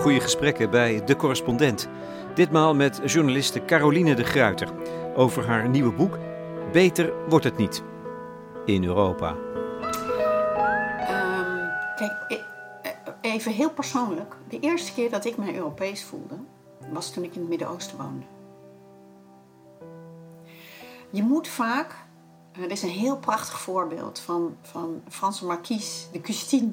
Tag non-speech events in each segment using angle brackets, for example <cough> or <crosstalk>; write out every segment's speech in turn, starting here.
goede gesprekken bij De Correspondent. Ditmaal met journaliste Caroline de Gruiter over haar nieuwe boek Beter wordt het niet in Europa. Ehm, kijk, even heel persoonlijk. De eerste keer dat ik mij Europees voelde, was toen ik in het Midden-Oosten woonde. Je moet vaak, er is een heel prachtig voorbeeld van, van Franse Marquise de Custine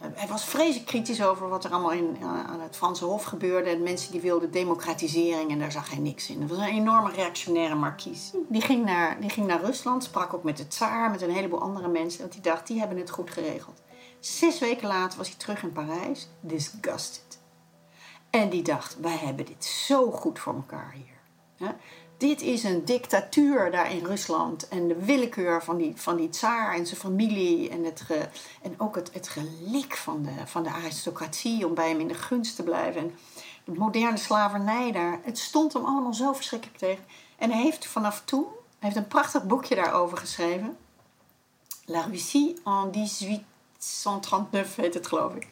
hij was vreselijk kritisch over wat er allemaal in, eh, aan het Franse Hof gebeurde. En mensen die wilden democratisering en daar zag hij niks in. Dat was een enorme reactionaire markies. Die ging, naar, die ging naar Rusland, sprak ook met de tsaar, met een heleboel andere mensen. Want die dacht, die hebben het goed geregeld. Zes weken later was hij terug in Parijs, disgusted. En die dacht, wij hebben dit zo goed voor elkaar hier dit is een dictatuur daar in Rusland. En de willekeur van die, van die tsaar en zijn familie. En, het en ook het, gelik van de, van de aristocratie om bij hem in de gunst te blijven. En de moderne slavernij daar. Het stond hem allemaal zo verschrikkelijk tegen. En hij heeft vanaf toen hij heeft een prachtig boekje daarover geschreven. La Russie en 1839 heet het geloof ik.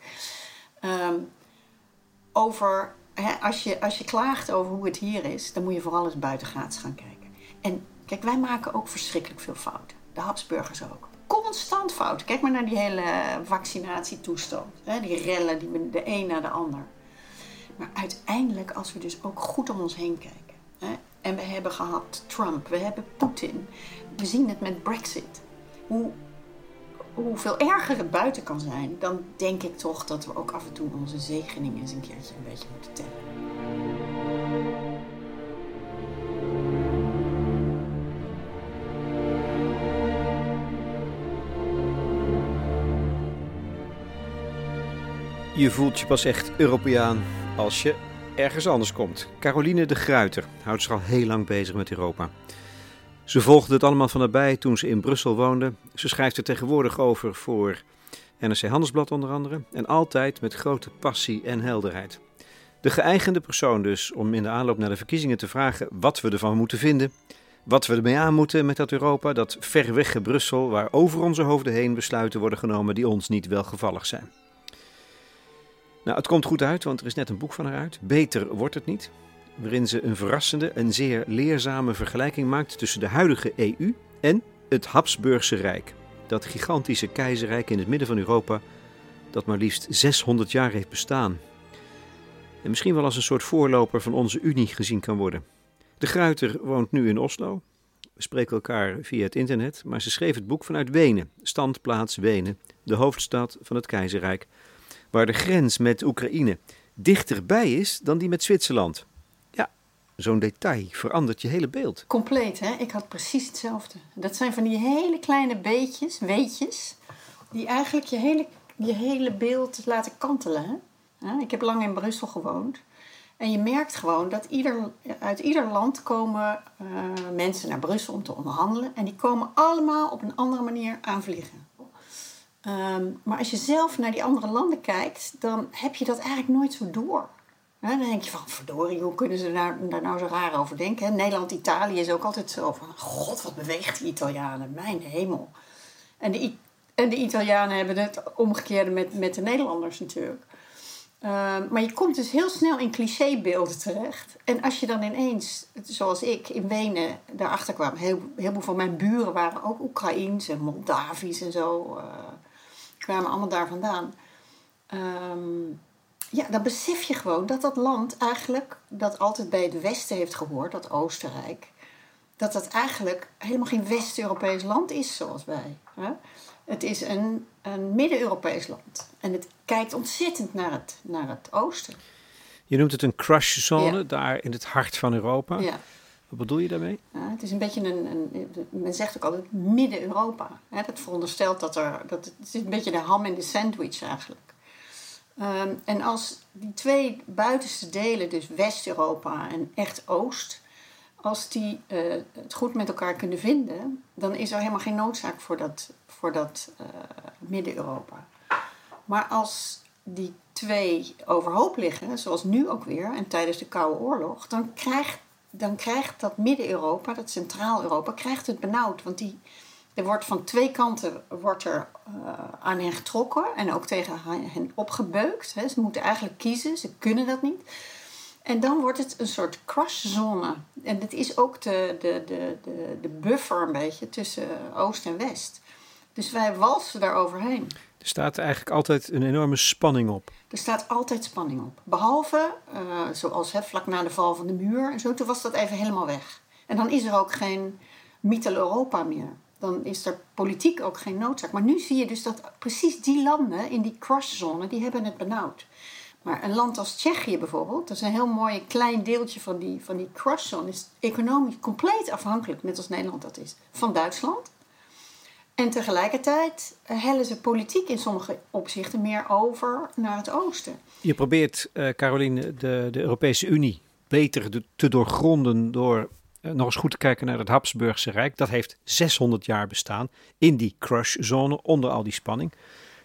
Ehm, over als, je, als je klaagt over hoe het hier is, dan moet je vooral eens buitengaats gaan kijken. En kijk, wij maken ook verschrikkelijk veel fouten. De Habsburgers ook. Constant fouten. Kijk maar naar die hele vaccinatietoestand. Hè, die rellen, die, de een na de ander. Maar uiteindelijk, als we dus ook goed om ons heen kijken. Hè, en we hebben gehad Trump, we hebben Poetin. We zien het met Brexit. Hoe hoeveel erger het buiten kan zijn, dan denk ik toch dat we ook af en toe onze zegeningen eens een keertje een beetje moeten tellen. Je voelt je pas echt Europeaan als je ergens anders komt. Caroline de Gruiter houdt zich al heel lang bezig met Europa. Ze volgde het allemaal van nabij toen ze in Brussel woonde. Ze schrijft er tegenwoordig over voor NRC Handelsblad onder andere. En altijd met grote passie en helderheid. De geëigende persoon dus om in de aanloop naar de verkiezingen te vragen wat we ervan moeten vinden. Wat we ermee aan moeten met dat Europa, dat verwegge Brussel, waar over onze hoofden heen besluiten worden genomen die ons niet welgevallig zijn. Nou, het komt goed uit, want er is net een boek van haar uit. Beter wordt het niet waarin ze een verrassende en zeer leerzame vergelijking maakt tussen de huidige EU en het Habsburgse Rijk. Dat gigantische keizerrijk in het midden van Europa, dat maar liefst 600 jaar heeft bestaan. En misschien wel als een soort voorloper van onze Unie gezien kan worden. De Gruiter woont nu in Oslo. We spreken elkaar via het internet, maar ze schreef het boek vanuit Wenen, standplaats Wenen, de hoofdstad van het keizerrijk, waar de grens met Oekraïne dichterbij is dan die met Zwitserland zo'n detail verandert je hele beeld. Compleet, hè? Ik had precies hetzelfde. Dat zijn van die hele kleine beetjes, weetjes, die eigenlijk je hele, je hele beeld laten kantelen. Hè? Ik heb lang in Brussel gewoond. En je merkt gewoon dat ieder, uit ieder land komen uh, mensen naar Brussel om te onderhandelen. En die komen allemaal op een andere manier aanvliegen. Um, maar als je zelf naar die andere landen kijkt, dan heb je dat eigenlijk nooit zo door dan denk je van, verdorie, hoe kunnen ze daar, daar nou zo raar over denken? Nederland, Italië is ook altijd zo van, god, wat beweegt die Italianen? Mijn hemel. En de, en de Italianen hebben het omgekeerde met, met de Nederlanders natuurlijk. Ehm, maar je komt dus heel snel in clichébeelden terecht. En als je dan ineens, zoals ik, in Wenen daarachter kwam... Heel, heel veel van mijn buren waren ook Oekraïens en Moldavisch en zo. Uh, kwamen allemaal daar vandaan. Um, ja, dan besef je gewoon dat dat land eigenlijk, dat altijd bij het Westen heeft gehoord, dat Oostenrijk, dat dat eigenlijk helemaal geen West-Europees land is zoals wij. Hè? Het is een, een Midden-Europees land. En het kijkt ontzettend naar het, naar het oosten. Je noemt het een crushzone, daar in het hart van Europa. Ja. Wat bedoel je daarmee? Ja, het is een beetje een, een men zegt ook altijd Midden-Europa. Dat veronderstelt dat er, dat het, het is een beetje de ham in de sandwich eigenlijk. Ehm, en als die twee buitenste delen, dus West-Europa en echt Oost, als die uh, het goed met elkaar kunnen vinden, dan is er helemaal geen noodzaak voor dat, voor dat uh, Midden-Europa. Maar als die twee overhoop liggen, zoals nu ook weer en tijdens de Koude Oorlog, dan krijgt, dan krijgt dat Midden-Europa, dat Centraal-Europa, krijgt het benauwd. Want die, Er wordt van twee kanten wordt er, aan hen getrokken en ook tegen hen opgebeukt. Hè. Ze moeten eigenlijk kiezen, ze kunnen dat niet. En dan wordt het een soort crashzone. En het is ook de, de, de, de, de buffer een beetje tussen Oost en West. Dus wij walsen daar overheen. Er staat eigenlijk altijd een enorme spanning op. Er staat altijd spanning op. Behalve, uh, zoals hè, vlak na de val van de muur en zo, toen was dat even helemaal weg. En dan is er ook geen Mittel-Europa meer. Dan is er politiek ook geen noodzaak. Maar nu zie je dus dat precies die landen in die crashzone, die hebben het benauwd. Maar een land als Tsjechië bijvoorbeeld, dat is een heel mooi klein deeltje van die, van die is economisch compleet afhankelijk, net als Nederland dat is, van Duitsland. En tegelijkertijd hellen ze politiek in sommige opzichten meer over naar het oosten. Je probeert, uh, Caroline, de, de Europese Unie beter te doorgronden door nog eens goed te kijken naar het Habsburgse Rijk. Dat heeft 600 jaar bestaan in die crushzone onder al die spanning.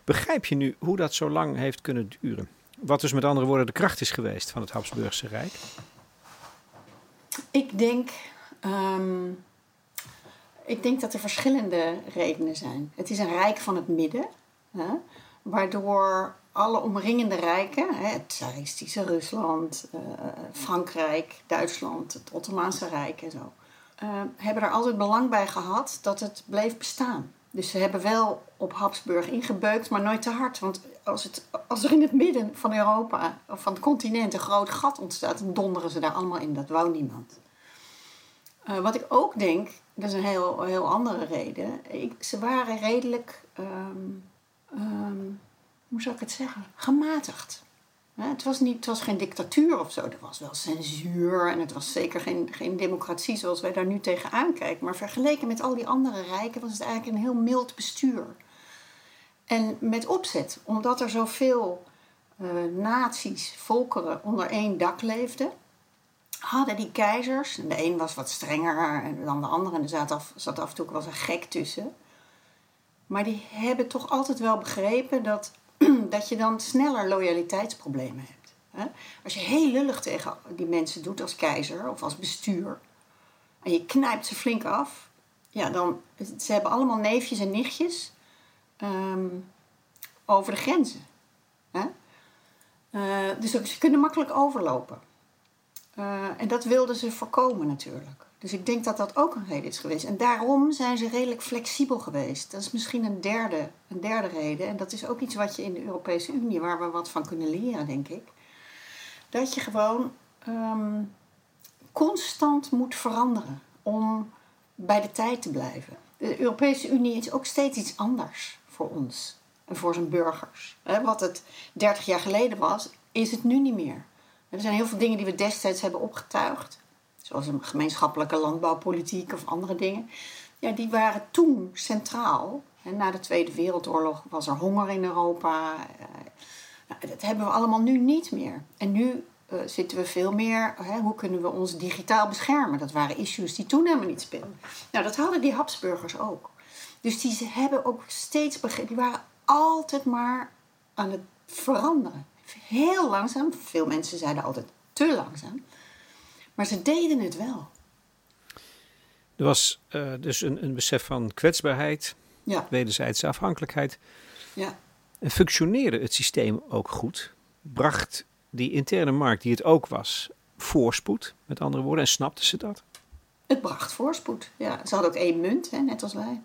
Begrijp je nu hoe dat zo lang heeft kunnen duren? Wat dus met andere woorden de kracht is geweest van het Habsburgse Rijk? Ik denk, um, ik denk dat er verschillende redenen zijn. Het is een rijk van het midden, hè, waardoor alle omringende rijken, hè, het Tsaristische Rusland, uh, Frankrijk, Duitsland, het Ottomaanse Rijk en zo, uh, hebben er altijd belang bij gehad dat het bleef bestaan. Dus ze hebben wel op Habsburg ingebeukt, maar nooit te hard. Want als, het, als er in het midden van Europa of van het continent een groot gat ontstaat, dan donderen ze daar allemaal in. Dat wou niemand. Uh, wat ik ook denk, dat is een heel, heel andere reden. Ik, ze waren redelijk, um, um, hoe zou ik het zeggen, gematigd. Het was, niet, het was geen dictatuur of zo. Er was wel censuur en het was zeker geen, geen democratie zoals wij daar nu tegenaan kijken. Maar vergeleken met al die andere rijken was het eigenlijk een heel mild bestuur. En met opzet, omdat er zoveel uh, naties, volkeren onder één dak leefden, hadden die keizers, en de een was wat strenger dan de andere, en er zat af, zat af en toe was een gek tussen. Maar die hebben toch altijd wel begrepen dat <clears throat> dat je dan sneller loyaliteitsproblemen hebt. Hè? Als je heel lullig tegen die mensen doet als keizer of als bestuur en je knijpt ze flink af, ja, dan ze hebben allemaal neefjes en nichtjes um, over de grenzen. Hè? Uh, dus ze kunnen makkelijk overlopen. Uh, en dat wilden ze voorkomen natuurlijk. Dus ik denk dat dat ook een reden is geweest. En daarom zijn ze redelijk flexibel geweest. Dat is misschien een derde, een derde reden. En dat is ook iets wat je in de Europese Unie, waar we wat van kunnen leren, denk ik. Dat je gewoon um, constant moet veranderen om bij de tijd te blijven. De Europese Unie is ook steeds iets anders voor ons en voor zijn burgers. Wat het 30 jaar geleden was, is het nu niet meer. Er zijn heel veel dingen die we destijds hebben opgetuigd zoals een gemeenschappelijke landbouwpolitiek of andere dingen, ja, die waren toen centraal. En na de Tweede Wereldoorlog was er honger in Europa. Eh, nou, dat hebben we allemaal nu niet meer. En nu uh, zitten we veel meer, hoe kunnen we ons digitaal beschermen? Dat waren issues die toen helemaal niet speelden. Nou, dat hadden die Habsburgers ook. Dus die hebben ook steeds begrepen, die waren altijd maar aan het veranderen. Heel langzaam, veel mensen zeiden altijd te langzaam. Maar ze deden het wel. Er was uh, dus een, een, besef van kwetsbaarheid, ja. wederzijdse afhankelijkheid. Ja. En functioneerde het systeem ook goed? Bracht die interne markt, die het ook was, voorspoed, met andere woorden, en snapten ze dat? Het bracht voorspoed, ja. Ze hadden ook één munt, hè, net als wij.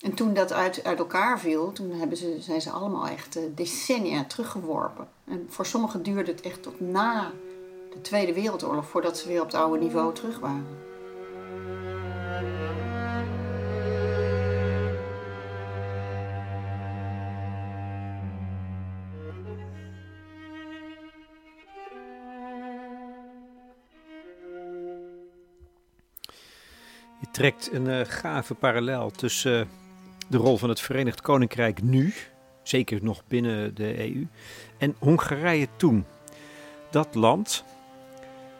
En toen dat uit, uit elkaar viel, toen hebben ze, zijn ze allemaal echt uh, decennia teruggeworpen. En voor sommigen duurde het echt tot na de Tweede Wereldoorlog voordat ze weer op het oude niveau terug waren. Je trekt een uh, gave parallel tussen uh, de rol van het Verenigd Koninkrijk nu, zeker nog binnen de EU, en Hongarije toen. Dat land,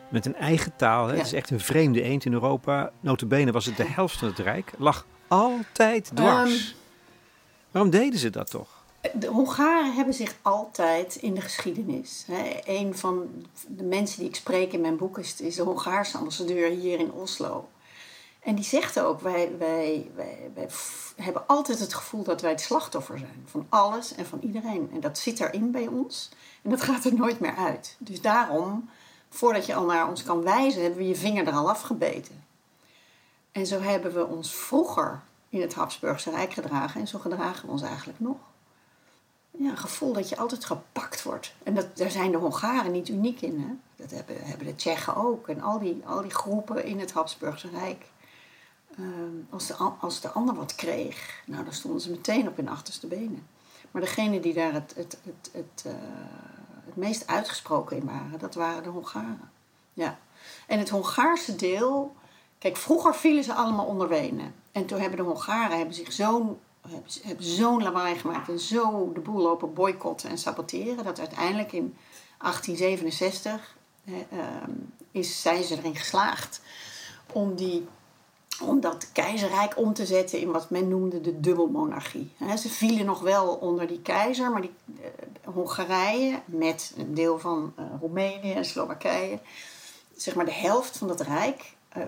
met een eigen taal. Hè? Het is echt een vreemde eend in Europa. Notabene was het de helft van het Rijk. Lag altijd dwars. Um, Waarom deden ze dat toch? De Hongaren hebben zich altijd in de geschiedenis. Hè, een van de mensen die ik spreek in mijn boek is, is de Hongaarse ambassadeur hier in Oslo. En die zegt ook, wij, wij, wij, hebben altijd het gevoel dat wij het slachtoffer zijn. Van alles en van iedereen. En dat zit erin bij ons. En dat gaat er nooit meer uit. Dus daarom, voordat je al naar ons kan wijzen, hebben we je vinger er al afgebeten. En zo hebben we ons vroeger in het Habsburgse Rijk gedragen. En zo gedragen we ons eigenlijk nog. Ja, een gevoel dat je altijd gepakt wordt. En dat, daar zijn de Hongaren niet uniek in. Hè? Dat hebben, hebben de Tsjechen ook. En al die, al die groepen in het Habsburgse Rijk. Ehm, als, de, als de ander wat kreeg, nou, dan stonden ze meteen op hun achterste benen. Maar degene die daar het, het, het, het, uh, het meest uitgesproken in waren, dat waren de Hongaren. Ja. En het Hongaarse deel, kijk, vroeger vielen ze allemaal onder Wenen. En toen hebben de Hongaren hebben zich zo'n hebben, zo'n lawaai gemaakt en zo de boel lopen boycotten en saboteren, dat uiteindelijk in 1867 eh, is, zijn ze erin geslaagd om die om dat keizerrijk om te zetten in wat men noemde de dubbelmonarchie. Ze vielen nog wel onder die keizer, maar die, uh, Hongarije met een deel van uh, Roemenië en Slowakije, zeg maar de helft van dat rijk, uh,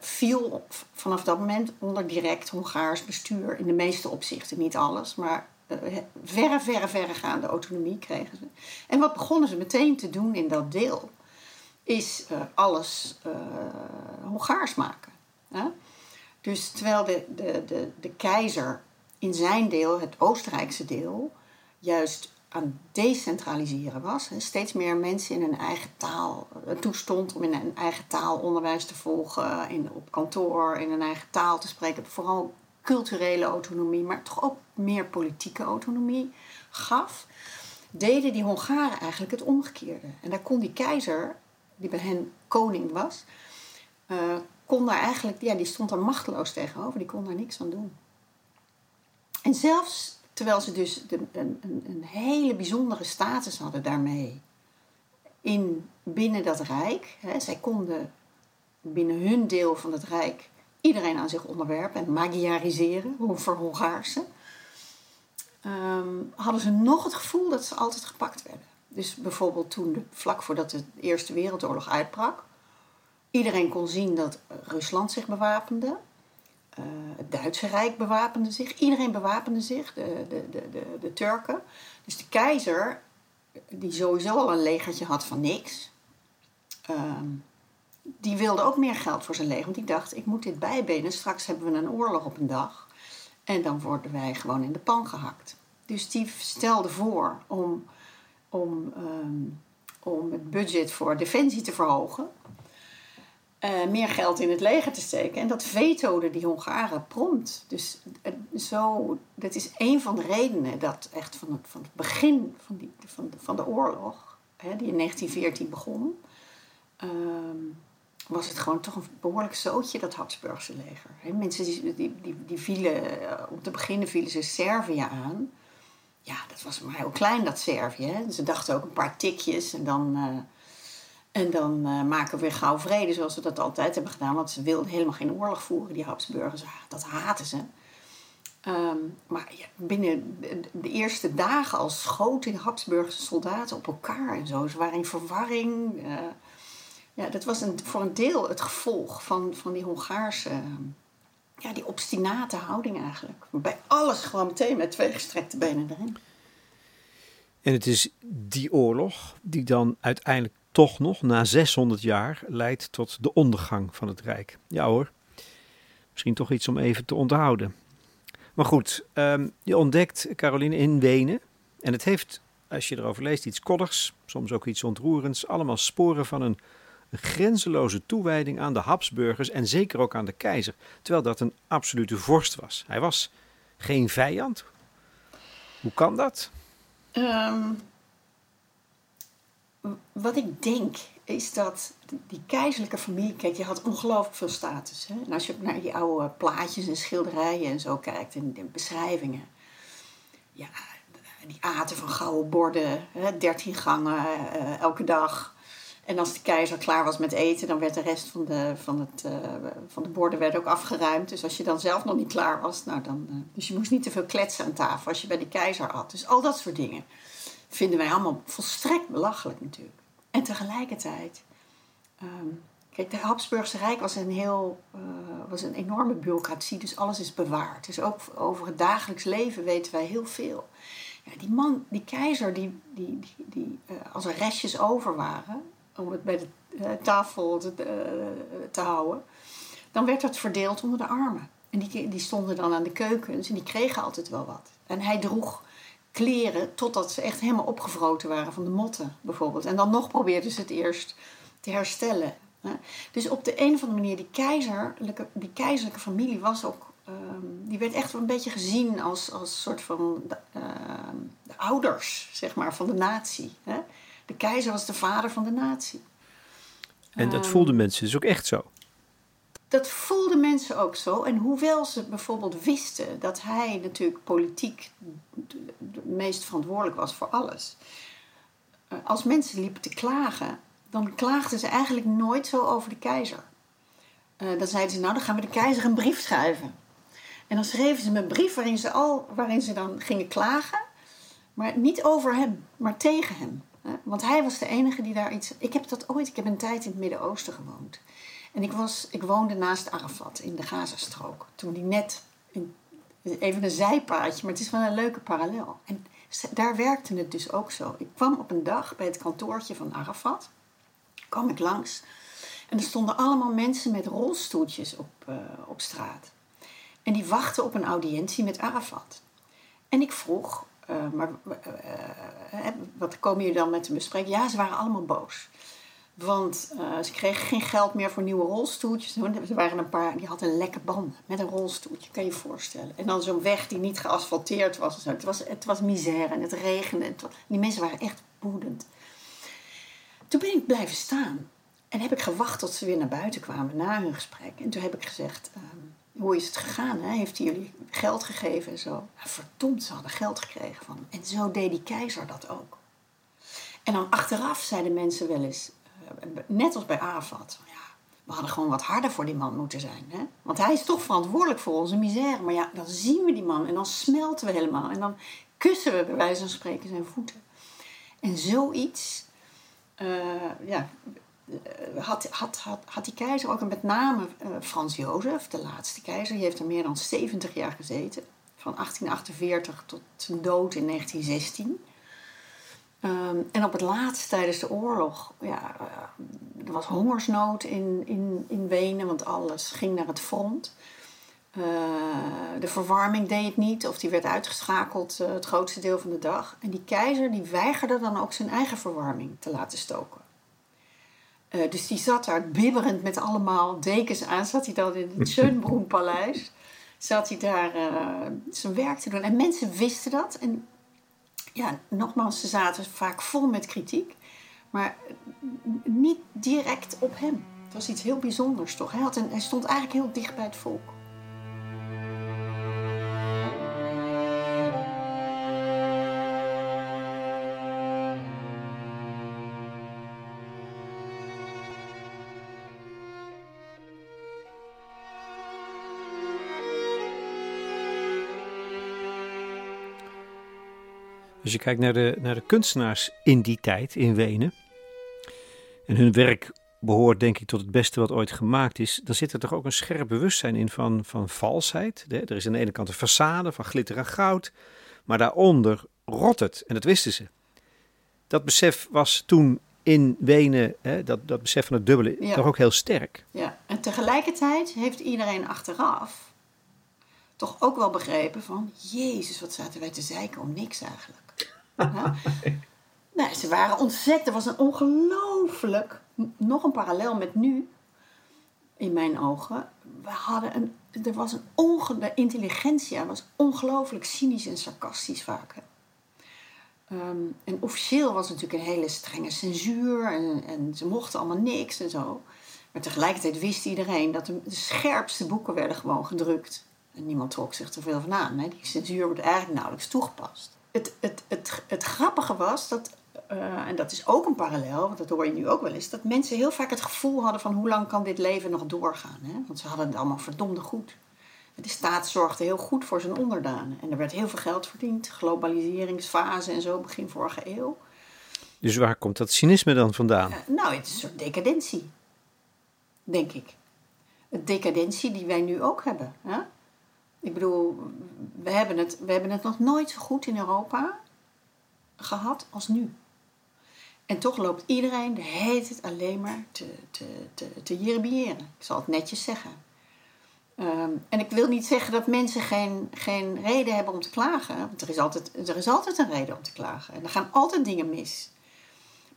viel vanaf dat moment onder direct Hongaars bestuur in de meeste opzichten. Niet alles, maar verre, verre, verregaande autonomie kregen ze. En wat begonnen ze meteen te doen in dat deel? Is alles Hongaars maken. Dus terwijl de, de, de, de keizer in zijn deel, het Oostenrijkse deel, juist aan decentraliseren was. Steeds meer mensen in hun eigen taal eh, toestond om in een eigen taal onderwijs te volgen, in, op kantoor in een eigen taal te spreken. Vooral culturele autonomie, maar toch ook meer politieke autonomie gaf. Deden die Hongaren eigenlijk het omgekeerde. En daar kon die keizer, die bij hen koning was, uh, kon daar eigenlijk, ja, die stond er machteloos tegenover, die kon daar niks aan doen. En zelfs terwijl ze dus een, een, hele bijzondere status hadden daarmee in, binnen dat rijk, hè, zij konden binnen hun deel van het rijk iedereen aan zich onderwerpen en magiariseren, voor Hongaarse, um, hadden ze nog het gevoel dat ze altijd gepakt werden. Dus bijvoorbeeld toen, vlak voordat de Eerste Wereldoorlog uitbrak, Iedereen kon zien dat Rusland zich bewapende. Uh, het Duitse Rijk bewapende zich. Iedereen bewapende zich, de, de, de, de, de Turken. Dus de keizer, die sowieso al een legertje had van niks, uh, die wilde ook meer geld voor zijn leger. Want die dacht, ik moet dit bijbenen. Straks hebben we een oorlog op een dag. En dan worden wij gewoon in de pan gehakt. Dus die stelde voor om, om, um, om het budget voor defensie te verhogen. Uh, meer geld in het leger te steken. En dat vetoden die Hongaren prompt. Dus uh, zo, dat is een van de redenen dat echt van het, van het begin van, die, van, de, van de oorlog, hè, die in 1914 begon, uh, was het gewoon toch een behoorlijk zootje, dat Habsburgse leger. Hè, mensen die, die, die, die vielen, eh, om te beginnen vielen ze Servië aan. Ja, dat was maar heel klein, dat Servië. Ze dachten ook een paar tikjes en dan en dan uh, maken we weer gauw vrede, zoals we dat altijd hebben gedaan. Want ze wilden helemaal geen oorlog voeren, die Habsburgers. Dat haten ze. Um, maar ja, binnen de eerste dagen al schoten Habsburgse soldaten op elkaar en zo. Ze waren in verwarring. Uh, ja, dat was een, voor een deel het gevolg van, van die Hongaarse... ja, die obstinate houding eigenlijk. Bij alles gewoon meteen met twee gestrekte benen erin. En het is die oorlog die dan uiteindelijk toch nog na 600 jaar leidt tot de ondergang van het Rijk. Ja hoor, misschien toch iets om even te onthouden. Maar goed, um, je ontdekt Caroline in Wenen. En het heeft, als je erover leest, iets koddigs, soms ook iets ontroerends. Allemaal sporen van een, een grenzeloze toewijding aan de Habsburgers en zeker ook aan de keizer. Terwijl dat een absolute vorst was. Hij was geen vijand. Hoe kan dat? Um, wat ik denk is dat die keizerlijke familie, kijk, je had ongelooflijk veel status. Hè? En als je naar die oude plaatjes en schilderijen en zo kijkt en de beschrijvingen. Ja, die aten van gouden borden, hè? 13 gangen uh, elke dag. En als de keizer klaar was met eten, dan werd de rest van de, van het, uh, van de borden werd ook afgeruimd. Dus als je dan zelf nog niet klaar was, nou dan. Uh, dus je moest niet te veel kletsen aan tafel als je bij de keizer had. Dus al dat soort dingen vinden wij allemaal volstrekt belachelijk natuurlijk. En tegelijkertijd um, Kijk, de Habsburgse Rijk was een heel, uh, was een enorme bureaucratie, dus alles is bewaard. Dus ook over het dagelijks leven weten wij heel veel. Ja, die man, die keizer, die, die, die, die uh, als er restjes over waren, om het bij de uh, tafel te, te, houden, dan werd dat verdeeld onder de armen. En die, die stonden dan aan de keukens en die kregen altijd wel wat. En hij droeg kleren totdat ze echt helemaal opgevroten waren van de motten, bijvoorbeeld. En dan nog probeerden ze het eerst te herstellen. Dus op de een of andere manier, die keizerlijke, die keizerlijke familie was ook. Um, die werd echt wel een beetje gezien als, als soort van de, uh, de ouders, zeg maar, van de natie. Hè? De keizer was de vader van de natie. En dat voelden mensen dus ook echt zo? Dat voelden mensen ook zo. En hoewel ze bijvoorbeeld wisten dat hij natuurlijk politiek het meest verantwoordelijk was voor alles. Uh, als mensen liepen te klagen dan klaagden ze eigenlijk nooit zo over de keizer. Uh, dan zeiden ze, nou dan gaan we de keizer een brief schrijven. En dan schreven ze een brief waarin ze, al, waarin ze dan gingen klagen. Maar niet over hem, maar tegen hem. Want hij was de enige die daar iets... Ik heb dat ooit... Ik heb een tijd in het Midden-Oosten gewoond. En ik, was, ik woonde naast Arafat in de Gazastrook. Toen die net... Even een zijpaadje, maar het is wel een leuke parallel. En daar werkte het dus ook zo. Ik kwam op een dag bij het kantoortje van Arafat kwam ik langs. En er stonden allemaal mensen met rolstoeltjes op, uh, op straat. En die wachten op een audiëntie met Arafat. En ik vroeg, uh, maar uh, wat komen jullie dan met te bespreken? Ja, ze waren allemaal boos. Want ze kregen geen geld meer voor nieuwe rolstoeltjes. Er waren een paar, die hadden lekke banden met een rolstoeltje, kan je je voorstellen. En dan zo'n weg die niet geasfalteerd was. Het was, het was misère en het regende. Die mensen waren echt woedend. Toen ben ik blijven staan. En heb ik gewacht tot ze weer naar buiten kwamen na hun gesprek. En toen heb ik gezegd, ehm, hoe is het gegaan? Hè? Heeft hij jullie geld gegeven en zo? Nou, verdomd, ze hadden geld gekregen van hem. En zo deed die keizer dat ook. En dan achteraf zeiden mensen wel eens, eh, net als bij Arafat, ja, we hadden gewoon wat harder voor die man moeten zijn. Hè? Want hij is toch verantwoordelijk voor onze misère. Maar ja, dan zien we die man en dan smelten we helemaal. En dan kussen we bij wijze van spreken zijn voeten. En zoiets uh, ja, eh, had, had, had, had die keizer ook, en met name uh, Frans Jozef, de laatste keizer, die heeft er meer dan 70 jaar gezeten. Van 1848 tot zijn dood in 1916. Um, en op het laatst tijdens de oorlog, ja, er was hongersnood in, in, in Wenen, want alles ging naar het front. Uh, de verwarming deed het niet, of die werd uitgeschakeld uh, het grootste deel van de dag. En die keizer die weigerde dan ook zijn eigen verwarming te laten stoken. Uh, dus die zat daar bibberend met allemaal dekens aan. Zat hij dan in het <laughs> Schönbrunn-paleis. Zat hij daar zijn werk te doen. En mensen wisten dat. En ja, nogmaals, ze zaten vaak vol met kritiek. Maar niet direct op hem. Het was iets heel bijzonders toch? Hij, had stond eigenlijk heel dicht bij het volk. Als je kijkt naar de, naar de kunstenaars in die tijd in Wenen. En hun werk behoort denk ik tot het beste wat ooit gemaakt is. Dan zit er toch ook een scherp bewustzijn in van, van valsheid. Er is aan de ene kant een façade van glitter en goud. Maar daaronder rot het. En dat wisten ze. Dat besef was toen in Wenen, hè, dat, dat besef van het dubbele, ja. toch ook heel sterk. Ja, en tegelijkertijd heeft iedereen achteraf toch ook wel begrepen van... Jezus, wat zaten wij te zeiken om niks eigenlijk. <laughs> Nee, ze waren ontzettend. Er was een ongelooflijk, nog een parallel met nu, in mijn ogen. We hadden een, er was een onge, de intelligentia was ongelooflijk cynisch en sarcastisch vaak. Um, en officieel was het natuurlijk een hele strenge censuur en, en ze mochten allemaal niks en zo. Maar tegelijkertijd wist iedereen dat de, de scherpste boeken werden gewoon gedrukt. En niemand trok zich er veel van aan. Hè? Die censuur wordt eigenlijk nauwelijks toegepast het, het, het, het grappige was dat, uh, en dat is ook een parallel, want dat hoor je nu ook wel eens, dat mensen heel vaak het gevoel hadden van hoe lang kan dit leven nog doorgaan. Hè? Want ze hadden het allemaal verdomde goed. De staat zorgde heel goed voor zijn onderdanen. En er werd heel veel geld verdiend. Globaliseringsfase en zo, begin vorige eeuw. Dus waar komt dat cynisme dan vandaan? Uh, nou, het is een soort decadentie. denk ik. De decadentie die wij nu ook hebben. Hè? Ik bedoel, we hebben, het, we hebben het nog nooit zo goed in Europa gehad als nu. En toch loopt iedereen de hele tijd alleen maar te, te, te, te Ik zal het netjes zeggen. Ehm, en ik wil niet zeggen dat mensen geen, geen reden hebben om te klagen. Want er is, altijd, er is altijd een reden om te klagen. En er gaan altijd dingen mis.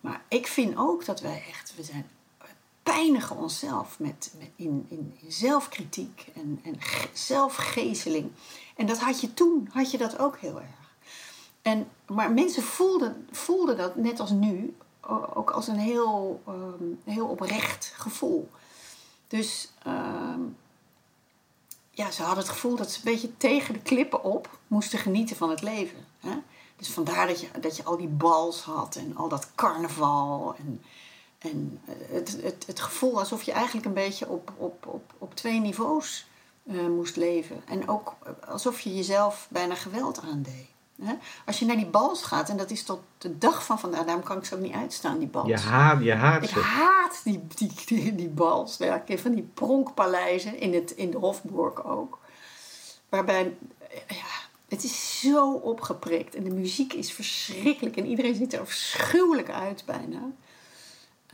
Maar ik vind ook dat wij echt, we zijn pijnigen onszelf met, in, in, zelfkritiek en, en zelfgezeling. En dat had je toen, had je dat ook heel erg. En, maar mensen voelden, voelden dat, net als nu, ook als een heel, um, heel oprecht gevoel. Dus ehm, ja, ze hadden het gevoel dat ze een beetje tegen de klippen op moesten genieten van het leven. Hè? Dus vandaar dat je, dat je al die bals had en al dat carnaval. En, en het, het, het gevoel alsof je eigenlijk een beetje op, op, op, op twee niveaus uh, moest leven. En ook alsof je jezelf bijna geweld aandeed. Als je naar die bals gaat, en dat is tot de dag van vandaag, daarom kan ik ze ook niet uitstaan, die bals. Je haat, je haat ik haat die, die, die, die bals. van die pronkpaleizen, in, het, in de Hofburg ook. Waarbij, ja, het is zo opgeprikt en de muziek is verschrikkelijk en iedereen ziet er afschuwelijk uit bijna.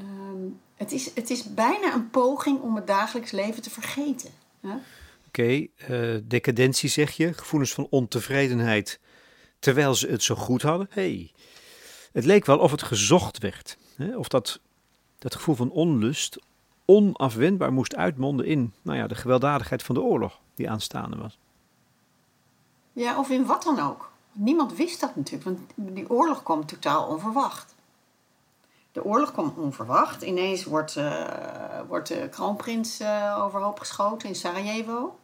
Ehm, het, is, het is bijna een poging om het dagelijks leven te vergeten. Oké, okay, uh, eh, decadentie zeg je, gevoelens van ontevredenheid terwijl ze het zo goed hadden. Hey, het leek wel of het gezocht werd. Hè? Of dat, dat gevoel van onlust onafwendbaar moest uitmonden in nou ja, de gewelddadigheid van de oorlog die aanstaande was. Ja, of in wat dan ook. Niemand wist dat natuurlijk, want die oorlog kwam totaal onverwacht. De oorlog kwam onverwacht. Ineens wordt, uh, wordt de kroonprins uh, overhoop geschoten in Sarajevo.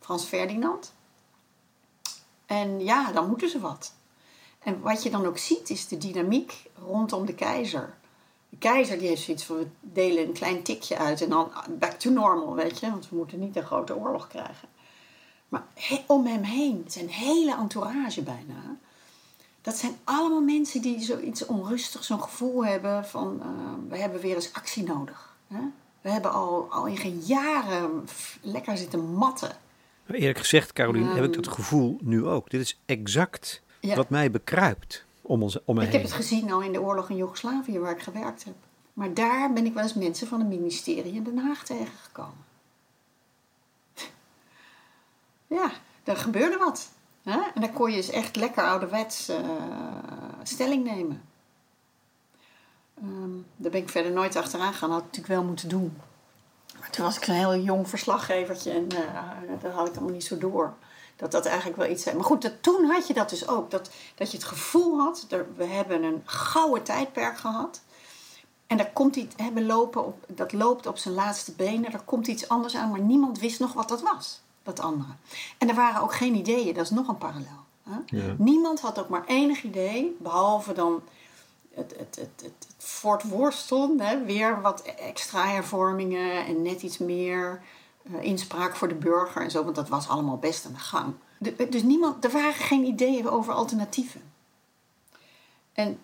Frans Ferdinand. En ja, dan moeten ze wat. En wat je dan ook ziet is de dynamiek rondom de keizer. De keizer die heeft zoiets van, we delen een klein tikje uit en dan back to normal, weet je. Want we moeten niet een grote oorlog krijgen. Maar om hem heen, zijn hele entourage bijna. Dat zijn allemaal mensen die zoiets onrustig, zo'n gevoel hebben van, uh, we hebben weer eens actie nodig. Hè? We hebben al, al in geen jaren lekker zitten matten. Eerlijk gezegd, Caroline, heb ik dat ehm. gevoel nu ook. Dit is exact wat mij bekruipt om, ons, om me ik heen. Ik heb het gezien al in de oorlog in Joegoslavië waar ik gewerkt heb. Maar daar ben ik wel eens mensen van het ministerie in Den Haag tegengekomen. <laughs> ja, daar gebeurde wat. Hè? En dan kon je eens echt lekker ouderwets uh, stelling nemen. Um, daar ben ik verder nooit achteraan gegaan. Had ik natuurlijk wel moeten doen. Maar toen was ik een heel jong verslaggevertje en uh, dat had ik allemaal niet zo door. Dat dat eigenlijk wel iets zijn. Maar goed, toen had je dat dus ook. Dat, dat je het gevoel had, we hebben een gouden tijdperk gehad. En daar komt iets, we lopen op, dat loopt op zijn laatste benen. Er komt iets anders aan, maar niemand wist nog wat dat was, dat andere. En er waren ook geen ideeën, dat is nog een parallel. Hè? Niemand had ook maar enig idee, behalve dan het, het, het, het, Fort Worstel, hè, weer wat extra hervormingen en net iets meer uh, inspraak voor de burger en zo, want dat was allemaal best aan de gang. dus niemand, er waren geen ideeën over alternatieven. En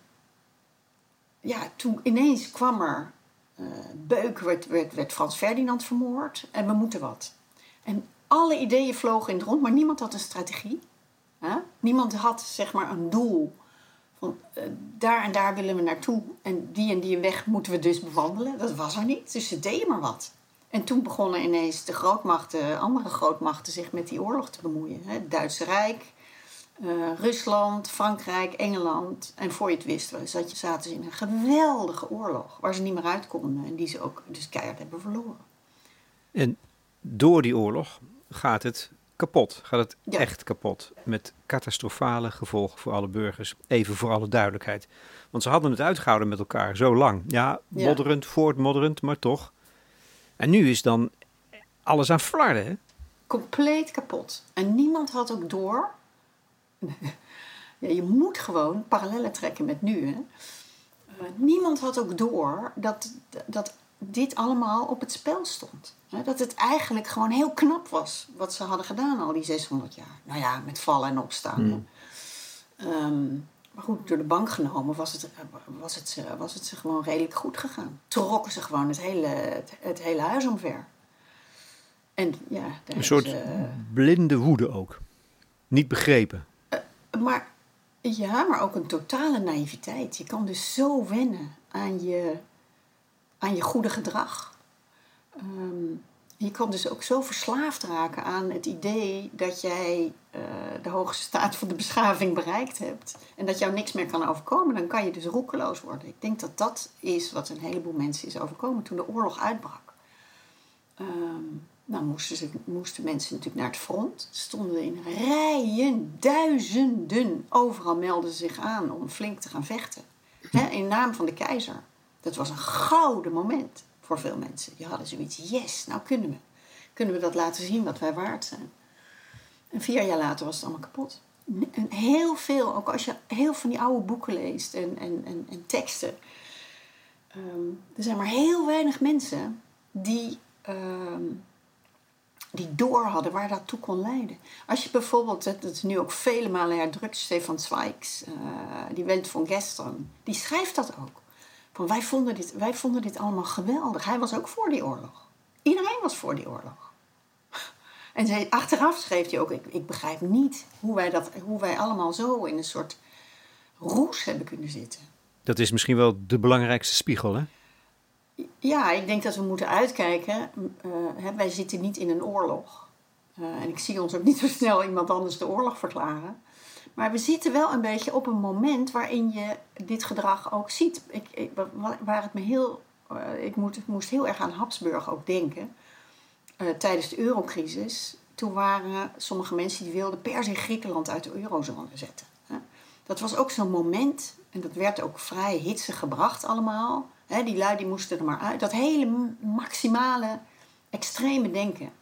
ja, toen ineens kwam er uh, Beuk, werd, werd, werd Frans Ferdinand vermoord en we moeten wat. En alle ideeën vlogen in het rond, maar niemand had een strategie. Hè? Niemand had zeg maar een doel eh, daar en daar willen we naartoe en die en die weg moeten we dus bewandelen. Dat was er niet, dus ze deden maar wat. En toen begonnen ineens de grootmachten, andere grootmachten, zich met die oorlog te bemoeien. Het Duitse Rijk, uh, Rusland, Frankrijk, Engeland. En voor je het wist, zat zaten ze in een geweldige oorlog waar ze niet meer uit konden en die ze ook dus keihard hebben verloren. En door die oorlog gaat het kapot. Gaat het echt kapot. Met catastrofale gevolgen voor alle burgers. Even voor alle duidelijkheid. Want ze hadden het uitgehouden met elkaar zo lang. Ja, modderend, voortmodderend, maar toch. En nu is dan alles aan flarden, hè? Compleet kapot. En niemand had ook door. ja, je moet gewoon parallellen trekken met nu, hè? Uh, niemand had ook door dat, dat dit allemaal op het spel stond. Dat het eigenlijk gewoon heel knap was wat ze hadden gedaan al die 600 jaar. Nou ja, met vallen en opstaan. Hmm. Ehm, maar goed, door de bank genomen was het, was, het, was het ze gewoon redelijk goed gegaan. Trokken ze gewoon het hele, het, hele huis omver. En ja, een soort blinde woede ook. Niet begrepen. maar ja, maar ook een totale naïviteit. Je kan dus zo wennen aan je, aan je goede gedrag. Ehm, je kan dus ook zo verslaafd raken aan het idee dat jij uh, de hoogste staat van de beschaving bereikt hebt. En dat jou niks meer kan overkomen. Dan kan je dus roekeloos worden. Ik denk dat dat is wat een heleboel mensen is overkomen toen de oorlog uitbrak. Um, nou moesten, ze, moesten mensen natuurlijk naar het front. Stonden in rijen, duizenden. Overal melden ze zich aan om flink te gaan vechten. in naam van de keizer. Dat was een gouden moment voor veel mensen. Die hadden zoiets, yes, nou kunnen we. Kunnen we dat laten zien wat wij waard zijn. En vier jaar later was het allemaal kapot. En heel veel, ook als je heel van die oude boeken leest en, en, en, en teksten. Ehm, er zijn maar heel weinig mensen die... Ehm, die door hadden waar dat toe kon leiden. Als je bijvoorbeeld, dat is nu ook vele malen herdrukt, Stefan Zweigs, uh, die Wend van Gestern, die schrijft dat ook. Van wij, vonden dit, wij vonden dit allemaal geweldig. Hij was ook voor die oorlog. Iedereen was voor die oorlog. <laughs> En zij, achteraf schreef hij ook: ik, ik begrijp niet hoe wij, dat, hoe wij allemaal zo in een soort roes hebben kunnen zitten. Dat is misschien wel de belangrijkste spiegel, hè? Ja, ik denk dat we moeten uitkijken. Uh, hè, wij zitten niet in een oorlog. Uh, en ik zie ons ook niet zo snel iemand anders de oorlog verklaren. Maar we zitten wel een beetje op een moment waarin je dit gedrag ook ziet. Ik, ik waar het me heel, uh, ik, moest heel erg aan Habsburg ook denken. tijdens de eurocrisis. Toen waren sommige mensen die wilden per se Griekenland uit de eurozone zetten. Dat was ook zo'n moment. En dat werd ook vrij hitsig gebracht allemaal die lui die moesten er maar uit. Dat hele maximale, extreme denken.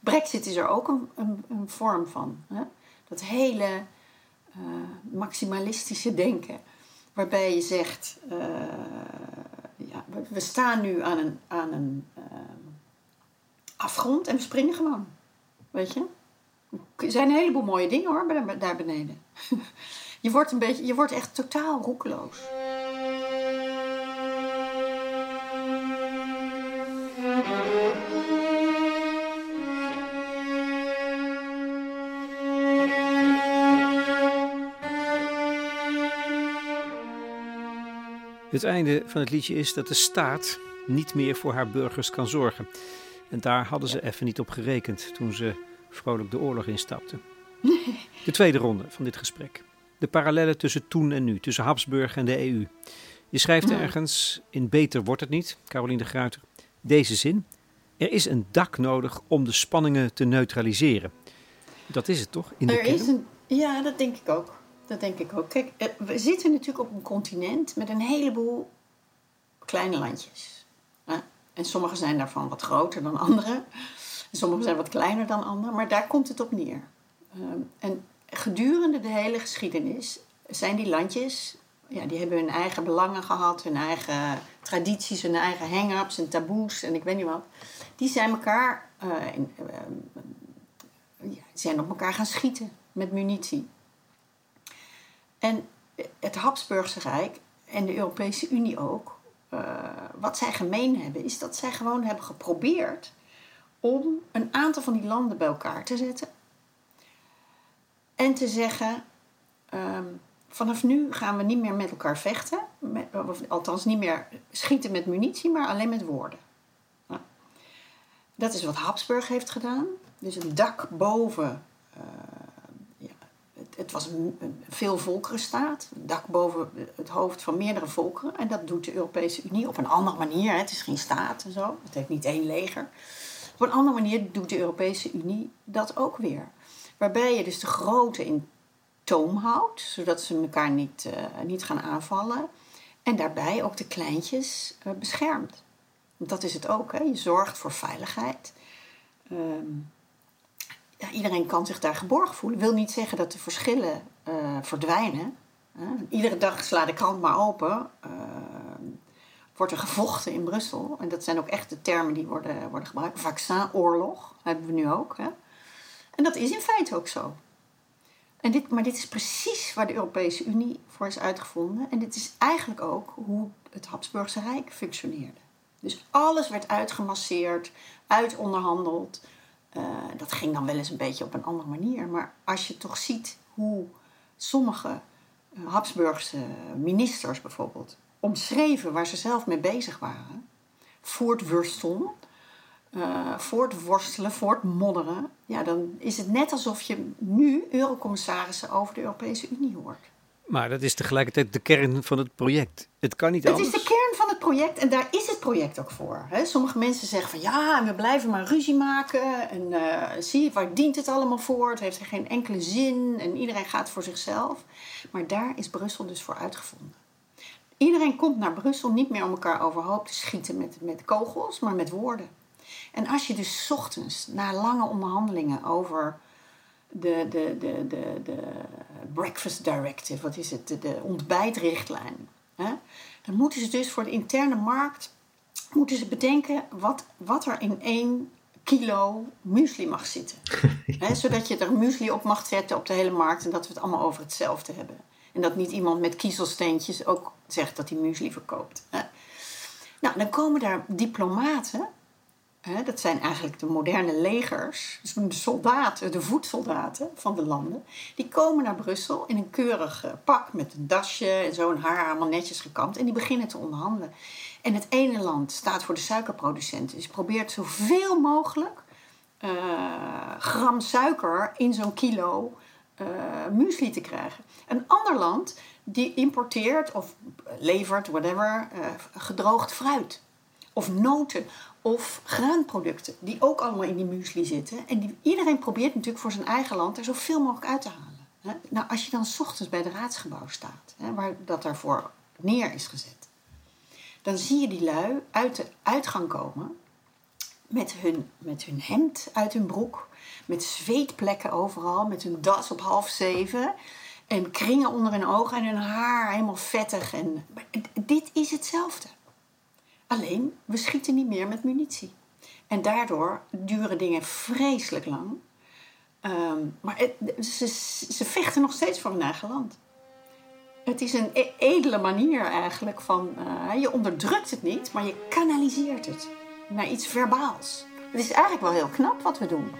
Brexit is er ook een, een, een vorm van. Dat hele maximalistische denken. Waarbij je zegt, uh, ja, we staan nu aan een, aan een uh, afgrond en we springen gewoon. Weet je? Er zijn een heleboel mooie dingen hoor, daar beneden. <laughs> je, wordt een beetje, je wordt echt totaal roekeloos. Het einde van het liedje is dat de staat niet meer voor haar burgers kan zorgen. En daar hadden ze even niet op gerekend toen ze vrolijk de oorlog instapten. De tweede ronde van dit gesprek. De parallellen tussen toen en nu, tussen Habsburg en de EU. Je schrijft ergens, in Beter wordt het niet, Caroline de Gruiter, deze zin. Er is een dak nodig om de spanningen te neutraliseren. Dat is het toch? In de er is een, ja, dat denk ik ook. Dat denk ik ook. Kijk, eh, we zitten natuurlijk op een continent met een heleboel kleine landjes. En sommige zijn daarvan wat groter dan andere. En sommige zijn wat kleiner dan andere. Maar daar komt het op neer. Ehm, en gedurende de hele geschiedenis zijn die landjes... Ja, die hebben hun eigen belangen gehad, hun eigen tradities, hun eigen hang-ups en taboes en ik weet niet wat. Die zijn elkaar... Uh, in, uh, zijn op elkaar gaan schieten met munitie. En het Habsburgse Rijk en de Europese Unie ook, uh, wat zij gemeen hebben, is dat zij gewoon hebben geprobeerd om een aantal van die landen bij elkaar te zetten. En te zeggen, um, vanaf nu gaan we niet meer met elkaar vechten, of althans niet meer schieten met munitie, maar alleen met woorden. Nou, dat is wat Habsburg heeft gedaan. Dus een dak boven uh, het was een, veelvolkerenstaat, een dak boven het hoofd van meerdere volkeren. En dat doet de Europese Unie op een andere manier. Het is geen staat en zo, het heeft niet één leger. Op een andere manier doet de Europese Unie dat ook weer. Waarbij je dus de grote in toom houdt, zodat ze elkaar niet, uh, niet gaan aanvallen. En daarbij ook de kleintjes uh, beschermt. Want dat is het ook, hè? je zorgt voor veiligheid. Um, iedereen kan zich daar geborgen voelen. Wil niet zeggen dat de verschillen uh, verdwijnen. Iedere dag sla de krant maar open. Uh, wordt er gevochten in Brussel. En dat zijn ook echt de termen die worden, worden gebruikt. Vaccinoorlog hebben we nu ook. Hè? En dat is in feite ook zo. En dit, maar dit is precies waar de Europese Unie voor is uitgevonden. En dit is eigenlijk ook hoe het Habsburgse Rijk functioneerde. Dus alles werd uitgemasseerd, uitonderhandeld. Uh, dat ging dan wel eens een beetje op een andere manier. Maar als je toch ziet hoe sommige uh, Habsburgse ministers bijvoorbeeld omschreven waar ze zelf mee bezig waren. Voortwursteln, uh, voortworstelen, voortmodderen. Ja, dan is het net alsof je nu eurocommissarissen over de Europese Unie hoort. Maar dat is tegelijkertijd de kern van het project. Het kan niet anders. Het is de kern van het project en daar is het project ook voor. Hè? Sommige mensen zeggen van ja, we blijven maar ruzie maken. En uh, zie je, waar dient het allemaal voor? Het heeft geen enkele zin en iedereen gaat voor zichzelf. Maar daar is Brussel dus voor uitgevonden. Iedereen komt naar Brussel niet meer om elkaar overhoop te schieten met, met kogels, maar met woorden. En als je dus ochtends, na lange onderhandelingen over de, de, de, de, de breakfast directive, wat is het, de, de ontbijtrichtlijn, hè? dan moeten ze dus voor de interne markt moeten ze bedenken wat, wat er in één kilo muesli mag zitten. <laughs> hè? Zodat je er muesli op mag zetten op de hele markt en dat we het allemaal over hetzelfde hebben. En dat niet iemand met kiezelsteentjes ook zegt dat hij muesli verkoopt. Hè? Nou, dan komen daar diplomaten dat zijn eigenlijk de moderne legers, dus de soldaten, de voedsoldaten van de landen. Die komen naar Brussel in een keurig pak met een dasje en zo, een haar allemaal netjes gekamd. En die beginnen te onderhandelen. En het ene land staat voor de suikerproducenten. Dus probeert zoveel mogelijk uh, gram suiker in zo'n kilo uh, muesli te krijgen. Een ander land die importeert of levert, whatever, gedroogd fruit. Of noten of graanproducten, die ook allemaal in die muesli zitten. En die, iedereen probeert natuurlijk voor zijn eigen land er zoveel mogelijk uit te halen. Hè? Nou, als je dan s ochtends bij het raadsgebouw staat, hè, waar dat daarvoor neer is gezet, dan zie je die lui uit de uitgang komen met hun, met hun hemd uit hun broek, met zweetplekken overal, met hun das op half zeven. En kringen onder hun ogen en hun haar helemaal vettig. En, dit is hetzelfde. Alleen, we schieten niet meer met munitie. En daardoor duren dingen vreselijk lang. Um, maar ze, ze vechten nog steeds voor hun eigen land. Het is een e edele manier eigenlijk van... Uh, je onderdrukt het niet, maar je kanaliseert het naar iets verbaals. Het is eigenlijk wel heel knap wat we doen.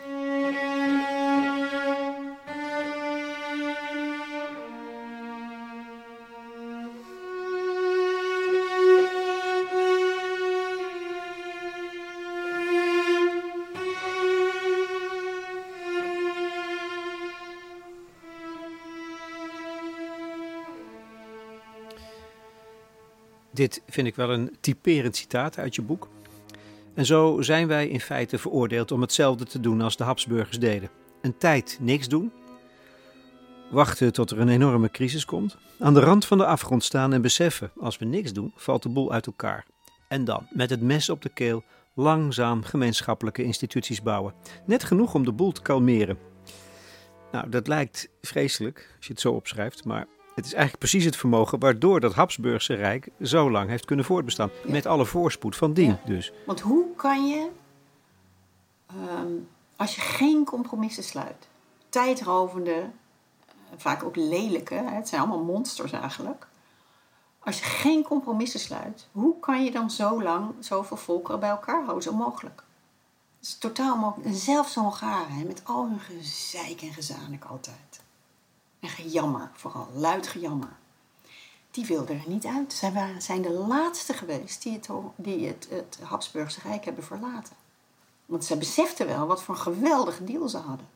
Dit vind ik wel een typerend citaat uit je boek. En zo zijn wij in feite veroordeeld om hetzelfde te doen als de Habsburgers deden. Een tijd niks doen, wachten tot er een enorme crisis komt, aan de rand van de afgrond staan en beseffen: als we niks doen, valt de boel uit elkaar. En dan, met het mes op de keel, langzaam gemeenschappelijke instituties bouwen. Net genoeg om de boel te kalmeren. Nou, dat lijkt vreselijk als je het zo opschrijft, maar het is eigenlijk precies het vermogen waardoor dat Habsburgse Rijk zo lang heeft kunnen voortbestaan. Met alle voorspoed van dien dus. Want hoe kan je, um, als je geen compromissen sluit, tijdrovende, eh, vaak ook lelijke, het zijn allemaal monsters eigenlijk. Als je geen compromissen sluit, hoe kan je dan zo lang zoveel volkeren bij elkaar houden? Zo mogelijk. Dat is totaal mogelijk. En zelfs Hongaren, met al hun gezeik en gezanik altijd. En gejammer, vooral luid gejammer. Die wilden er niet uit. Zij waren, zijn de laatste geweest die, het, die het, Habsburgse Rijk hebben verlaten. Want zij beseften wel wat voor een geweldige deal ze hadden.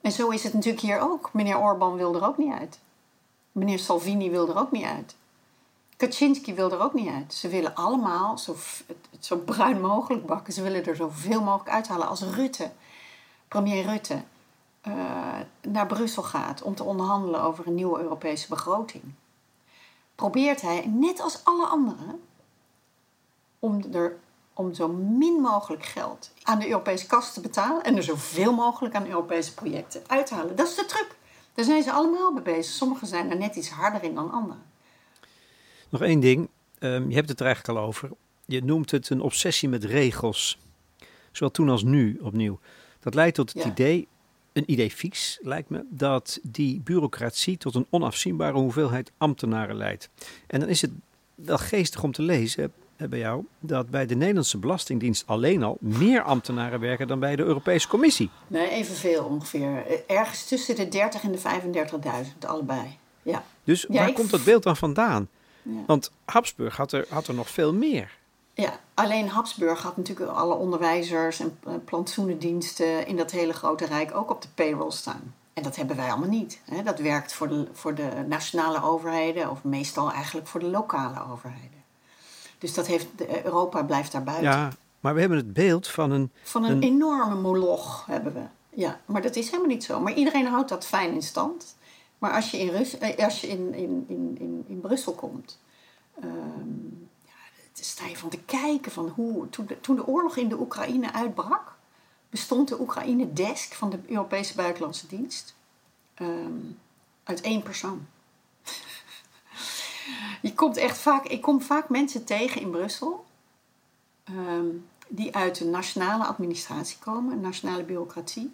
En zo is het natuurlijk hier ook. Meneer Orbán wil er ook niet uit. Meneer Salvini wil er ook niet uit. Kaczynski wil er ook niet uit. Ze willen allemaal zo, het, zo bruin mogelijk bakken. Ze willen er zoveel mogelijk uithalen als Rutte, premier Rutte uh, naar Brussel gaat om te onderhandelen over een nieuwe Europese begroting, probeert hij, net als alle anderen, om, er, om zo min mogelijk geld aan de Europese kas te betalen en er zoveel mogelijk aan Europese projecten uit te halen. Dat is de truc. Daar zijn ze allemaal mee bezig. Sommigen zijn er net iets harder in dan anderen. Nog één ding, um, je hebt het er eigenlijk al over. Je noemt het een obsessie met regels. Zowel toen als nu opnieuw. Dat leidt tot het Ja. idee een idee fix, lijkt me, dat die bureaucratie tot een onafzienbare hoeveelheid ambtenaren leidt. En dan is het wel geestig om te lezen eh, bij jou dat bij de Nederlandse Belastingdienst alleen al meer ambtenaren werken dan bij de Europese Commissie. Nee, evenveel ongeveer. Ergens tussen de 30 en de 35.000, allebei. Ja. Dus waar komt dat beeld dan vandaan? Ja. Want Habsburg had er, had er nog veel meer. Ja, alleen Habsburg had natuurlijk alle onderwijzers en eh, plantsoenendiensten in dat hele grote rijk ook op de payroll staan. En dat hebben wij allemaal niet. Dat werkt voor de, voor de nationale overheden of meestal eigenlijk voor de lokale overheden. Dus dat heeft, Europa blijft daar buiten. Ja, maar we hebben het beeld van een... Van een, enorme moloch hebben we. Ja, maar dat is helemaal niet zo. Maar iedereen houdt dat fijn in stand. Maar als je in, Rus, eh, als je in, in, in, in, in Brussel komt... Um, ja, sta je van te kijken van hoe... Toen de, toen de oorlog in de Oekraïne uitbrak... bestond de Oekraïne-desk van de Europese Buitenlandse Dienst... Um, uit één persoon. <laughs> Je komt echt vaak, ik kom vaak mensen tegen in Brussel ehm, die uit de nationale administratie komen, nationale bureaucratie.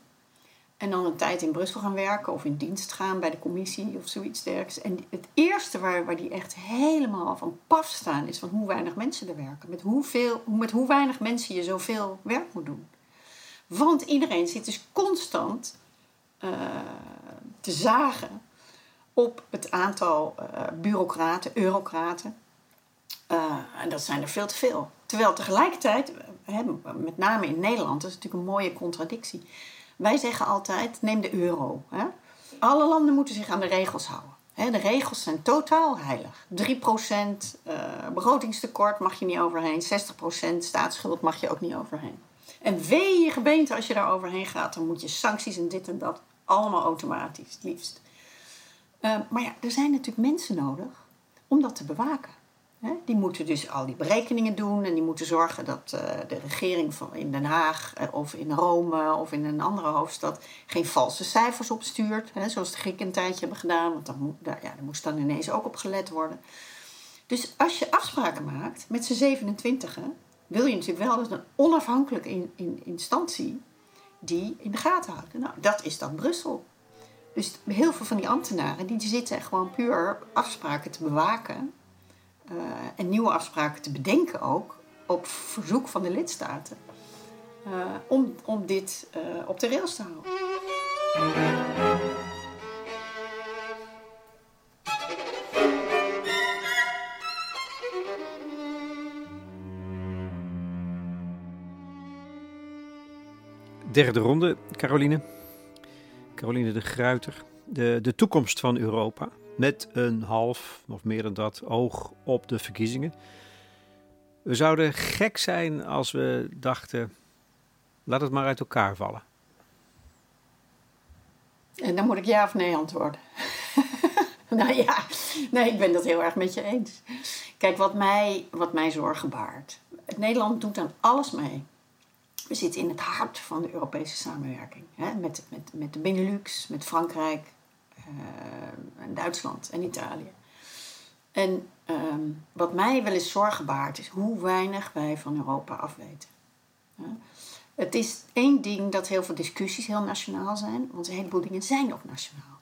En dan een tijd in Brussel gaan werken of in dienst gaan bij de commissie of zoiets dergelijks. En het eerste waar, waar die echt helemaal van paf staan is van hoe weinig mensen er werken. Met, hoeveel, met hoe weinig mensen je zoveel werk moet doen. Want iedereen zit dus constant uh, te zagen op het aantal uh, bureaucraten, eurocraten. Uh, en dat zijn er veel te veel. Terwijl tegelijkertijd, met name in Nederland, dat is natuurlijk een mooie contradictie. Wij zeggen altijd: neem de euro. Hè. Alle landen moeten zich aan de regels houden. Hè, de regels zijn totaal heilig. 3% uh, begrotingstekort mag je niet overheen. 60% staatsschuld mag je ook niet overheen. En wee je gemeente als je daar overheen gaat, dan moet je sancties en dit en dat allemaal automatisch, het liefst. Ehm, maar ja, er zijn natuurlijk mensen nodig om dat te bewaken. Die moeten dus al die berekeningen doen en die moeten zorgen dat uh, de regering van in Den Haag uh, of in Rome of in een andere hoofdstad geen valse cijfers opstuurt. Zoals de Grieken een tijdje hebben gedaan, want dan, ja, daar moest dan ineens ook op gelet worden. Dus als je afspraken maakt met z'n 27, wil je natuurlijk wel dat een onafhankelijke in, in, instantie die in de gaten houdt. Nou, dat is dan Brussel. Dus heel veel van die ambtenaren die zitten gewoon puur afspraken te bewaken. Uh, en nieuwe afspraken te bedenken ook op verzoek van de lidstaten. Uh, om, om dit uh, op de rails te houden. Derde ronde, Caroline. Caroline de Gruiter. De, de toekomst van Europa. Met een half, of meer dan dat, oog op de verkiezingen. We zouden gek zijn als we dachten: laat het maar uit elkaar vallen. En dan moet ik ja of nee antwoorden. <laughs> nou ja, nee, ik ben dat heel erg met je eens. Kijk, wat mij, wat mij zorgen baart. Nederland doet aan alles mee we zitten in het hart van de Europese samenwerking. Hè? Met, met, met de Benelux, met Frankrijk, en Duitsland en Italië. En ehm, wat mij wel eens zorgen baart, is hoe weinig wij van Europa afweten. Het is één ding dat heel veel discussies heel nationaal zijn, want een heleboel dingen zijn ook nationaal.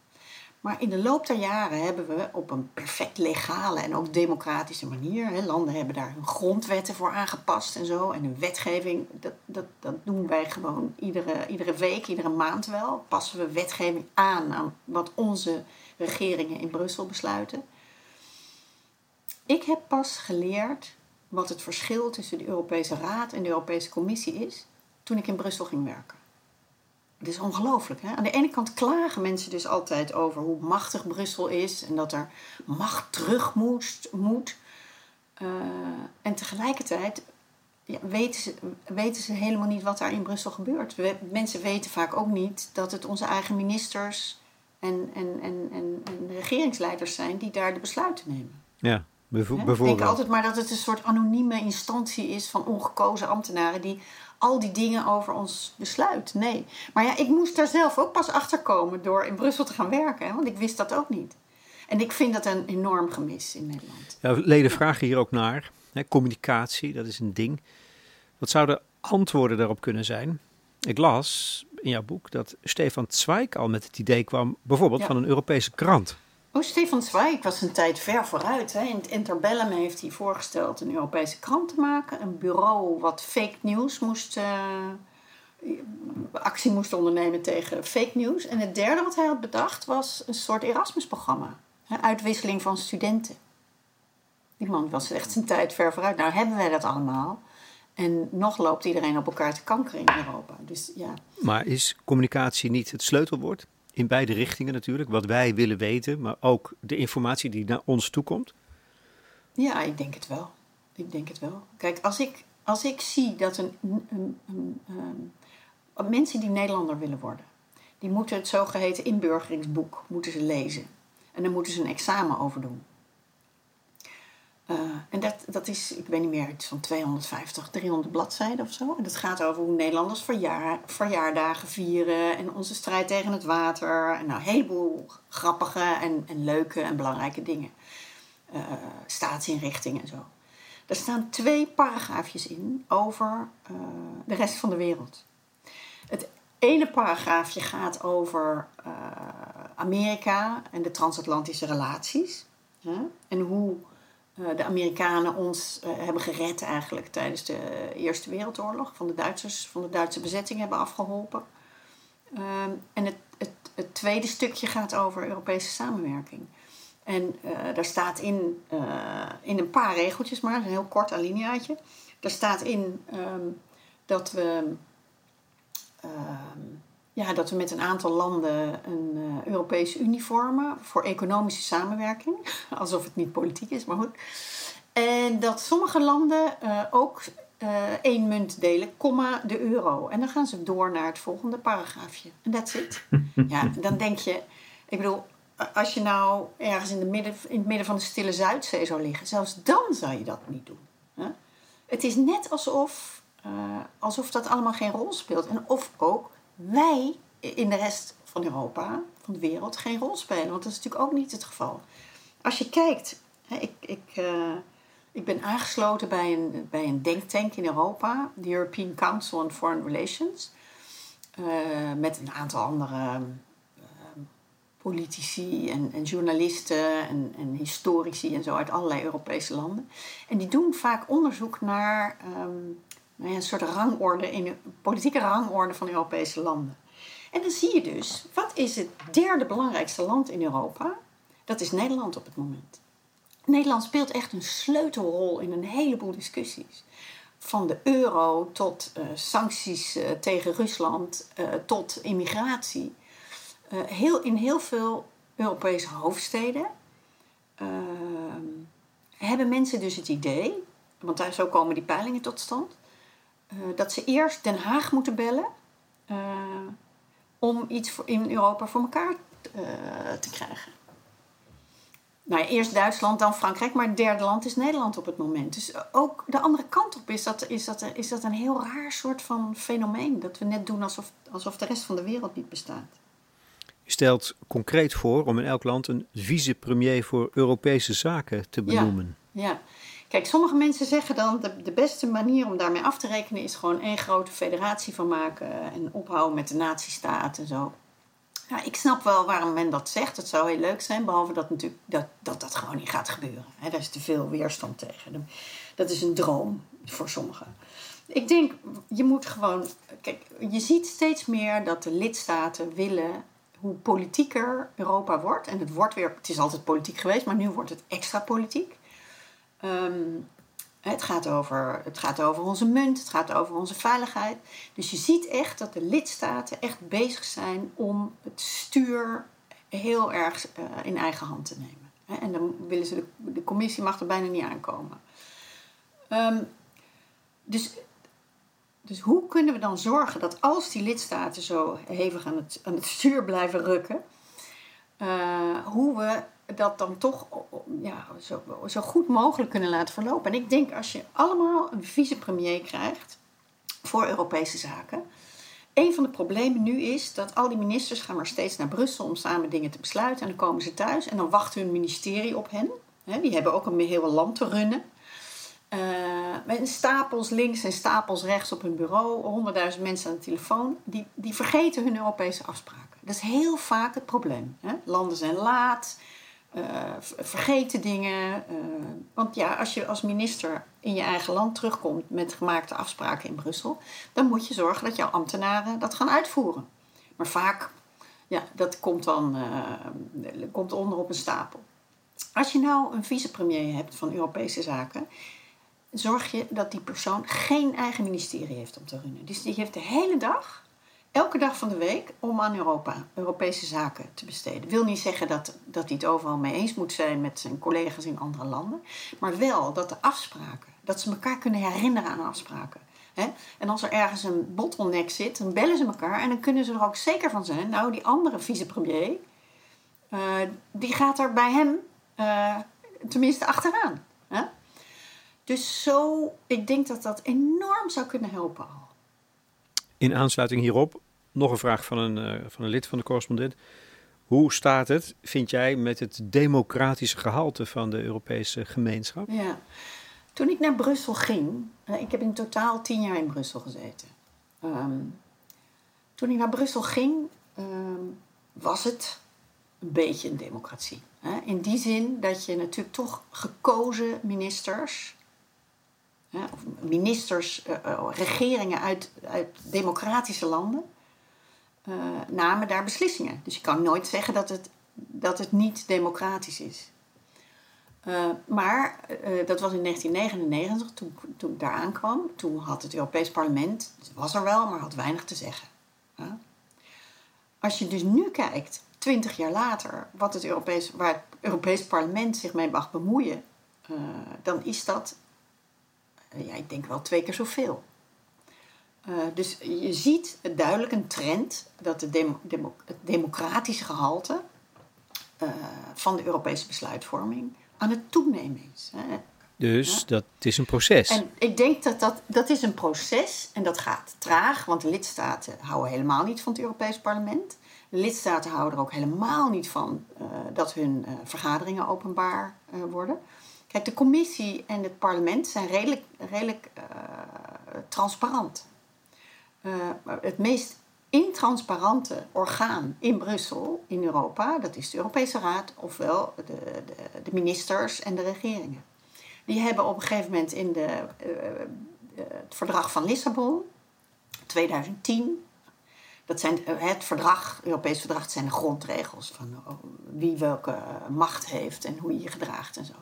Maar in de loop der jaren hebben we op een perfect legale en ook democratische manier, hè, landen hebben daar hun grondwetten voor aangepast en zo, en hun wetgeving, dat, dat, dat doen wij gewoon iedere, iedere week, iedere maand wel. Passen we wetgeving aan aan wat onze regeringen in Brussel besluiten. Ik heb pas geleerd wat het verschil tussen de Europese Raad en de Europese Commissie is toen ik in Brussel ging werken. Het is ongelooflijk. Hè? Aan de ene kant klagen mensen dus altijd over hoe machtig Brussel is en dat er macht terug moet. moet. Uh, en tegelijkertijd ja, weten, ze, weten ze helemaal niet wat daar in Brussel gebeurt. We, mensen weten vaak ook niet dat het onze eigen ministers en, en, en, en, en regeringsleiders zijn die daar de besluiten nemen. Ja, bijvoorbeeld. Ik denk altijd maar dat het een soort anonieme instantie is van ongekozen ambtenaren die al die dingen over ons besluit. Nee. Maar ja, ik moest daar zelf ook pas achter komen door in Brussel te gaan werken, want ik wist dat ook niet. En ik vind dat een enorm gemis in Nederland. Ja, leden vragen hier ook naar. Hè, communicatie, dat is een ding. Wat zouden antwoorden daarop kunnen zijn? Ik las in jouw boek dat Stefan Zweig al met het idee kwam, bijvoorbeeld van een Europese krant. Oh, Stefan Zweig was een tijd ver vooruit. Hè. In het interbellum heeft hij voorgesteld een Europese krant te maken. Een bureau wat fake news moest, uh, actie moest ondernemen tegen fake news. En het derde wat hij had bedacht was een soort Erasmus-programma. Uitwisseling van studenten. Die man was echt zijn tijd ver vooruit. Nou hebben wij dat allemaal. En nog loopt iedereen op elkaar te kanker in Europa. Dus, ja. Maar is communicatie niet het sleutelwoord? In beide richtingen natuurlijk. Wat wij willen weten, maar ook de informatie die naar ons toekomt? Ja, ik denk het wel. Ik denk het wel. Kijk, als ik, als ik zie dat een, een, een, een mensen die Nederlander willen worden, die moeten het zogeheten inburgeringsboek moeten ze lezen. En dan moeten ze een examen over doen. Uh, en dat, dat is, ik weet niet meer, iets van 250, 300 bladzijden of zo. En dat gaat over hoe Nederlanders verjaar, verjaardagen vieren en onze strijd tegen het water. En nou, een heleboel grappige en, en leuke en belangrijke dingen. Uh, staatsinrichtingen en zo. Er staan twee paragraafjes in over uh, de rest van de wereld. Het ene paragraafje gaat over Amerika en de transatlantische relaties. En hoe de Amerikanen ons uh, hebben gered eigenlijk tijdens de Eerste Wereldoorlog. Van de Duitsers, van de Duitse bezetting hebben afgeholpen. Uh, en het, het, het, tweede stukje gaat over Europese samenwerking. En eh, daar staat in, in een paar regeltjes maar, een heel kort alineaatje. Daar staat in ehm, dat we ehm, ja, dat we met een aantal landen een uh, Europese Unie vormen voor economische samenwerking. <laughs> Alsof het niet politiek is, maar goed. En dat sommige landen uh, ook uh, één munt delen, comma de euro. En dan gaan ze door naar het volgende paragraafje. En that's it. <laughs> Ja, dan denk je, ik bedoel, als je nou ergens in, de midden, in het midden van de stille Zuidzee zou liggen, zelfs dan zou je dat niet doen. Hè? Het is net alsof, alsof dat allemaal geen rol speelt. En of ook wij in de rest van Europa, van de wereld, geen rol spelen. Want dat is natuurlijk ook niet het geval. Als je kijkt, ik, ik, uh, ik ben aangesloten bij een, bij een denktank in Europa, de European Council on Foreign Relations, uh, met een aantal andere uh, politici en, en journalisten en, en, historici en zo uit allerlei Europese landen. En die doen vaak onderzoek naar um, een soort rangorde, in de politieke rangorde van Europese landen. En dan zie je dus, wat is het derde belangrijkste land in Europa? Dat is Nederland op het moment. Nederland speelt echt een sleutelrol in een heleboel discussies. Van de euro tot uh, sancties uh, tegen Rusland, uh, tot immigratie. heel, in heel veel Europese hoofdsteden ehm, hebben mensen dus het idee, want daar, zo komen die peilingen tot stand, dat ze eerst Den Haag moeten bellen om iets in Europa voor elkaar uh, te krijgen. Nou, eerst Duitsland, dan Frankrijk, maar het derde land is Nederland op het moment. Dus ook de andere kant op is dat, is dat, is dat een heel raar soort van fenomeen. Dat we net doen alsof, alsof de rest van de wereld niet bestaat. U stelt concreet voor om in elk land een vicepremier voor Europese zaken te benoemen. Ja, ja. Kijk, sommige mensen zeggen dan de, de beste manier om daarmee af te rekenen is gewoon één grote federatie van maken en ophouden met de nazistaat en zo. Ja, ik snap wel waarom men dat zegt. Het zou heel leuk zijn, behalve dat natuurlijk, dat, dat, dat gewoon niet gaat gebeuren. He, daar is te veel weerstand tegen. Dat is een droom voor sommigen. Ik denk, je moet gewoon. Kijk, je ziet steeds meer dat de lidstaten willen hoe politieker Europa wordt. En het wordt weer, het is altijd politiek geweest, maar nu wordt het extra politiek. Um, het, gaat over, het gaat over onze munt, het gaat over onze veiligheid. Dus je ziet echt dat de lidstaten echt bezig zijn om het stuur heel erg uh, in eigen hand te nemen. En dan willen ze, de, de commissie mag er bijna niet aankomen. Um, dus, dus hoe kunnen we dan zorgen dat als die lidstaten zo hevig aan het, aan het stuur blijven rukken, uh, hoe we dat dan toch ja, zo, zo goed mogelijk kunnen laten verlopen. En ik denk als je allemaal een vicepremier krijgt voor Europese zaken. Een van de problemen nu is dat al die ministers gaan maar steeds naar Brussel om samen dingen te besluiten. En dan komen ze thuis en dan wacht hun ministerie op hen. die hebben ook een heel land te runnen. met stapels links en stapels rechts op hun bureau, honderdduizend mensen aan de telefoon, die, die vergeten hun Europese afspraken. Dat is heel vaak het probleem. Landen zijn laat, vergeten dingen. Uh, want ja, als je als minister in je eigen land terugkomt met gemaakte afspraken in Brussel, dan moet je zorgen dat jouw ambtenaren dat gaan uitvoeren. Maar vaak, ja, dat komt dan uh, komt onder op een stapel. Als je nou een vicepremier hebt van Europese zaken, zorg je dat die persoon geen eigen ministerie heeft om te runnen. Dus die heeft de hele dag elke dag van de week om aan Europa, Europese zaken te besteden. Wil niet zeggen dat, dat hij het overal mee eens moet zijn met zijn collega's in andere landen, maar wel dat de afspraken, dat ze elkaar kunnen herinneren aan afspraken. En als er ergens een bottleneck zit, dan bellen ze elkaar en dan kunnen ze er ook zeker van zijn, nou, die andere vicepremier, uh, die gaat er bij hem uh, tenminste achteraan. Dus zo, ik denk dat dat enorm zou kunnen helpen al. In aansluiting hierop nog een vraag van een, uh, van een lid van de correspondent. Hoe staat het, vind jij, met het democratische gehalte van de Europese gemeenschap? Ja, toen ik naar Brussel ging, uh, ik heb in totaal tien jaar in Brussel gezeten. Um, toen ik naar Brussel ging, um, was het een beetje een democratie. Hè? In die zin dat je natuurlijk toch gekozen ministers of ministers, uh, regeringen uit, uit democratische landen, uh, namen daar beslissingen. Dus je kan nooit zeggen dat het, dat het niet democratisch is. Uh, maar dat was in 1999, toen, toen ik daar aankwam. Toen had het Europees Parlement, was er wel, maar had weinig te zeggen. Als je dus nu kijkt, twintig jaar later, wat het Europees, waar het Europees Parlement zich mee mag bemoeien, dan is dat eh, ja, ik denk wel twee keer zoveel. Uh, dus je ziet duidelijk een trend dat de demo, demo, het democratische gehalte uh, van de Europese besluitvorming aan het toenemen is. Hè. Dus ja? dat is een proces. En ik denk dat, dat dat is een proces en dat gaat traag, want de lidstaten houden helemaal niet van het Europees Parlement. De lidstaten houden er ook helemaal niet van uh, dat hun vergaderingen openbaar worden. Kijk, de commissie en het parlement zijn redelijk, redelijk transparant. Uh, het meest intransparante orgaan in Brussel, in Europa, dat is de Europese Raad, ofwel de, de, de ministers en de regeringen. Die hebben op een gegeven moment in de, uh, het verdrag van Lissabon, 2010, dat zijn het verdrag, het Europees verdrag, zijn de grondregels van wie welke macht heeft en hoe je je gedraagt en zo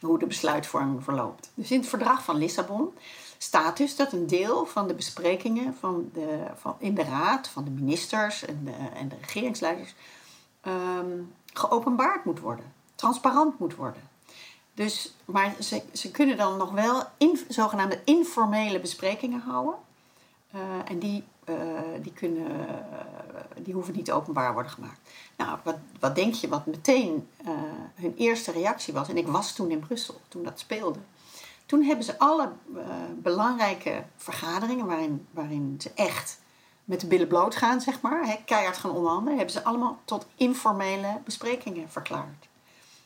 hoe de besluitvorming verloopt. Dus in het verdrag van Lissabon staat dus dat een deel van de besprekingen van de, van, in de raad, van de ministers en de, en de regeringsleiders, um, geopenbaard moet worden, transparant moet worden. Dus, maar ze, ze kunnen dan nog wel zogenaamde informele besprekingen houden. Uh, en die, uh, die, kunnen, uh, die hoeven niet openbaar worden gemaakt. Nou, wat, wat denk je wat meteen hun eerste reactie was? En ik was toen in Brussel, toen dat speelde. Toen hebben ze alle belangrijke vergaderingen waarin, waarin ze echt met de billen bloot gaan, zeg maar, keihard gaan onderhandelen, hebben ze allemaal tot informele besprekingen verklaard.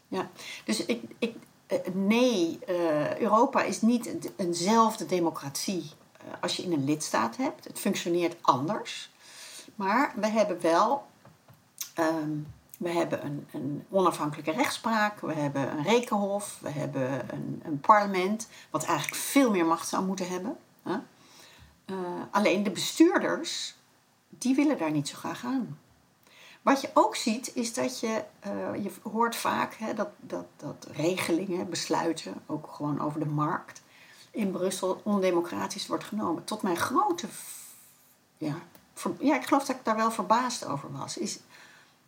Ja, dus ik, ik, nee, Europa is niet eenzelfde democratie eh, als je in een lidstaat hebt. Het functioneert anders. Maar we hebben wel um, we hebben een, een, onafhankelijke rechtspraak, we hebben een rekenhof, we hebben een, een parlement, wat eigenlijk veel meer macht zou moeten hebben. Uh, alleen de bestuurders, die willen daar niet zo graag aan. Wat je ook ziet, is dat je, uh, je hoort vaak hè, dat, dat, dat regelingen, besluiten, ook gewoon over de markt, in Brussel ondemocratisch wordt genomen. Tot mijn grote. Ja, ja, ik geloof dat ik daar wel verbaasd over was. Is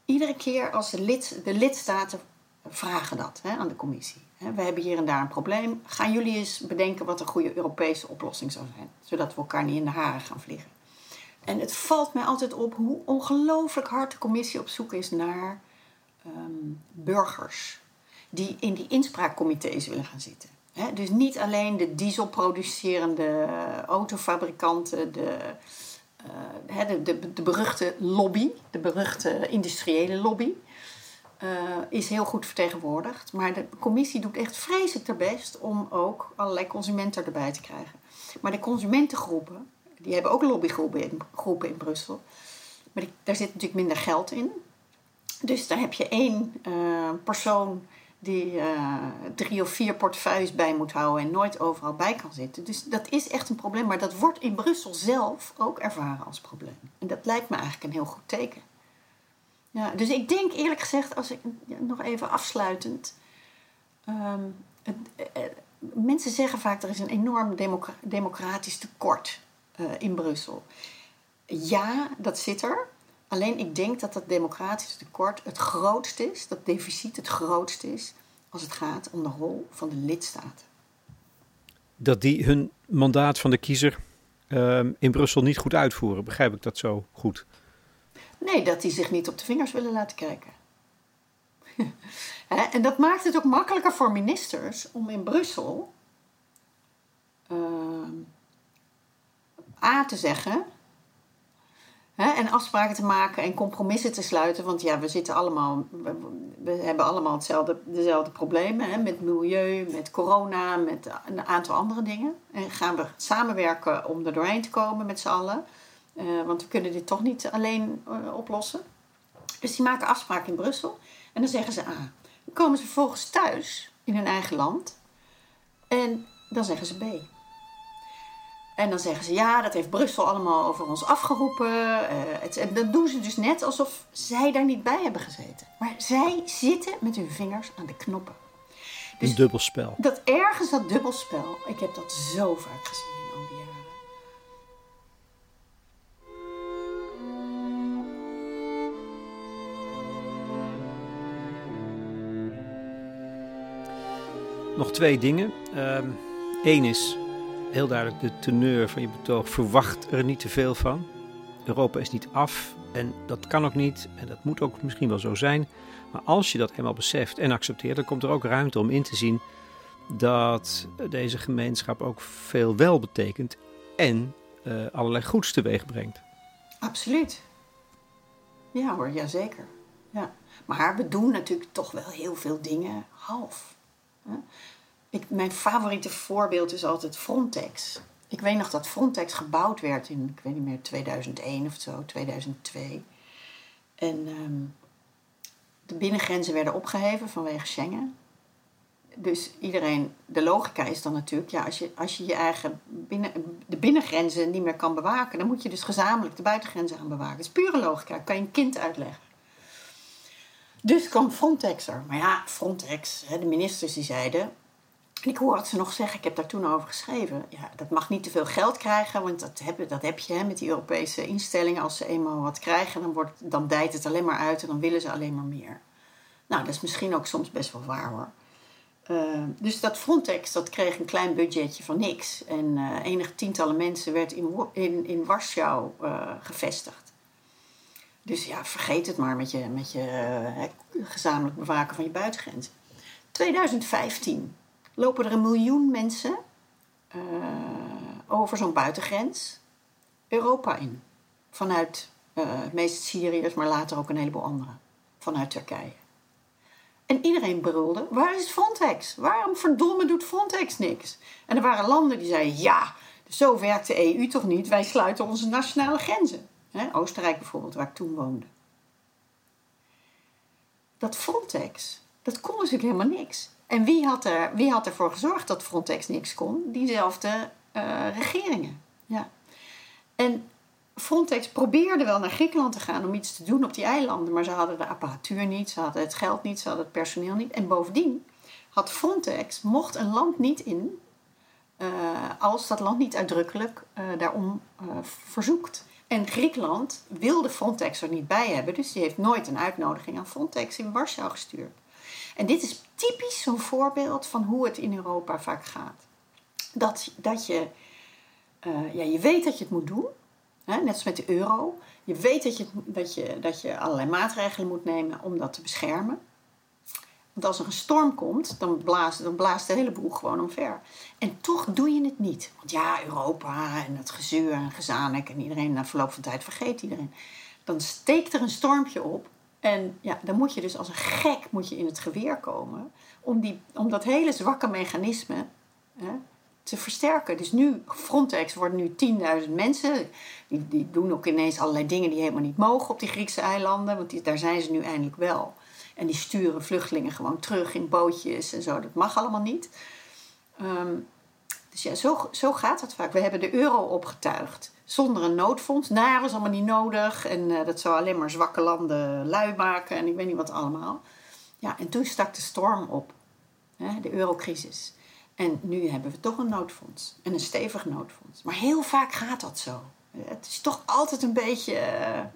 iedere keer als de, lid, de lidstaten vragen dat hè, aan de commissie. We hebben hier en daar een probleem. Gaan jullie eens bedenken wat een goede Europese oplossing zou zijn? Zodat we elkaar niet in de haren gaan vliegen. En het valt mij altijd op hoe ongelooflijk hard de commissie op zoek is naar um, burgers. Die in die inspraakcomité's willen gaan zitten dus niet alleen de dieselproducerende autofabrikanten, de, de, de, de, beruchte lobby, de beruchte industriële lobby. is heel goed vertegenwoordigd. Maar de commissie doet echt vreselijk haar best om ook allerlei consumenten erbij te krijgen. Maar de consumentengroepen, die hebben ook lobbygroepen in, groepen in Brussel. Maar daar zit natuurlijk minder geld in. Dus daar heb je één uh, persoon die uh, drie of vier portefeuilles bij moet houden en nooit overal bij kan zitten. Dus dat is echt een probleem. Maar dat wordt in Brussel zelf ook ervaren als probleem. En dat lijkt me eigenlijk een heel goed teken. Dus ik denk eerlijk gezegd, als ik nog even afsluitend. Um, het, eh, mensen zeggen vaak er is een enorm democratisch tekort in Brussel. Ja, dat zit er. Alleen ik denk dat dat democratische tekort het grootst is, dat deficit het grootst is, als het gaat om de rol van de lidstaten. Dat die hun mandaat van de kiezer uh, in Brussel niet goed uitvoeren, begrijp ik dat zo goed? Nee, dat die zich niet op de vingers willen laten kijken. <laughs> en dat maakt het ook makkelijker voor ministers om in Brussel uh, A te zeggen en afspraken te maken en compromissen te sluiten. Want ja, we zitten allemaal, we, hebben allemaal hetzelfde, dezelfde problemen. Hè, met milieu, met corona, met een aantal andere dingen. En gaan we samenwerken om er doorheen te komen met z'n allen. Uh, want we kunnen dit toch niet alleen uh, oplossen. Dus die maken afspraken in Brussel. En dan zeggen ze A. Ah, dan komen ze vervolgens thuis in hun eigen land. En dan zeggen ze B. En dan zeggen ze, ja, dat heeft Brussel allemaal over ons afgeroepen. Uh, en dan doen ze dus net alsof zij daar niet bij hebben gezeten. Maar zij zitten met hun vingers aan de knoppen. Dus een dubbelspel. Dat ergens dat dubbelspel, ik heb dat zo vaak gezien in al die jaren. Nog twee dingen. Eén um, is heel duidelijk de teneur van je betoog. Verwacht er niet te veel van. Europa is niet af en dat kan ook niet en dat moet ook misschien wel zo zijn. Maar als je dat eenmaal beseft en accepteert, dan komt er ook ruimte om in te zien dat deze gemeenschap ook veel wel betekent en uh, allerlei goeds teweeg brengt. Absoluut. Ja hoor, jazeker. Ja. Maar we doen natuurlijk toch wel heel veel dingen half. Ik, mijn favoriete voorbeeld is altijd Frontex. Ik weet nog dat Frontex gebouwd werd in, ik weet niet meer, 2001 of zo, 2002. En ehm, de binnengrenzen werden opgeheven vanwege Schengen. Dus iedereen, de logica is dan natuurlijk, ja, als je als je, je eigen binnen, de binnengrenzen niet meer kan bewaken, dan moet je dus gezamenlijk de buitengrenzen gaan bewaken. Dat is pure logica, kan je een kind uitleggen. Dus kwam Frontex er. Maar ja, Frontex, de ministers die zeiden, ik hoor het ze nog zeggen, ik heb daar toen over geschreven. Ja, dat mag niet te veel geld krijgen, want dat heb, dat heb je hè, met die Europese instellingen. Als ze eenmaal wat krijgen, dan, wordt, het alleen maar uit en dan willen ze alleen maar meer. Nou, dat is misschien ook soms best wel waar hoor. Uh, dus dat Frontex dat kreeg een klein budgetje van niks. En uh, enige tientallen mensen werd in, in, Warschau uh, gevestigd. Dus ja, vergeet het maar met je, met je gezamenlijk bewaken van je buitengrenzen. 2015 lopen er een miljoen mensen uh, over zo'n buitengrens Europa in. Vanuit uh, meest Syriërs, maar later ook een heleboel anderen. Vanuit Turkije. En iedereen brulde: waar is Frontex? Waarom verdomme doet Frontex niks? En er waren landen die zeiden: ja, zo werkt de EU toch niet? Wij sluiten onze nationale grenzen. Oostenrijk bijvoorbeeld, waar ik toen woonde. Dat Frontex, dat kon natuurlijk helemaal niks. En wie had, er, wie had ervoor gezorgd dat Frontex niks kon? Diezelfde uh, regeringen. Ja. En Frontex probeerde wel naar Griekenland te gaan om iets te doen op die eilanden, maar ze hadden de apparatuur niet, ze hadden het geld niet, ze hadden het personeel niet. En bovendien had Frontex, mocht een land niet in, uh, als dat land niet uitdrukkelijk uh, daarom verzoekt. En Griekenland wilde Frontex er niet bij hebben, dus die heeft nooit een uitnodiging aan Frontex in Warschau gestuurd. En dit is typisch zo'n voorbeeld van hoe het in Europa vaak gaat. Dat, dat je, uh, ja, je weet dat je het moet doen, hè, net als met de euro. Je weet dat je, dat, je, dat je allerlei maatregelen moet nemen om dat te beschermen. Want als er een storm komt, dan blaast, dan blaast de hele boel gewoon omver. En toch doe je het niet. Want ja, Europa en het gezeur en gezanik en iedereen na verloop van tijd vergeet iedereen. Dan steekt er een stormpje op En ja, dan moet je dus als een gek moet je in het geweer komen om, die, om dat hele zwakke mechanisme hè, te versterken. Dus nu, Frontex wordt nu 10.000 mensen. Die, die doen ook ineens allerlei dingen die helemaal niet mogen op die Griekse eilanden. Want daar zijn ze nu eindelijk wel. En die sturen vluchtelingen gewoon terug in bootjes en zo. Dat mag allemaal niet. Ehm, dus ja, zo, zo gaat het vaak. We hebben de euro opgetuigd zonder een noodfonds. Nou, dat is allemaal niet nodig. En uh, dat zou alleen maar zwakke landen lui maken. En ik weet niet wat allemaal. Ja, en toen stak de storm op. Hè, de eurocrisis. En nu hebben we toch een noodfonds. En een stevig noodfonds. Maar heel vaak gaat dat zo. Het is toch altijd een beetje... Uh,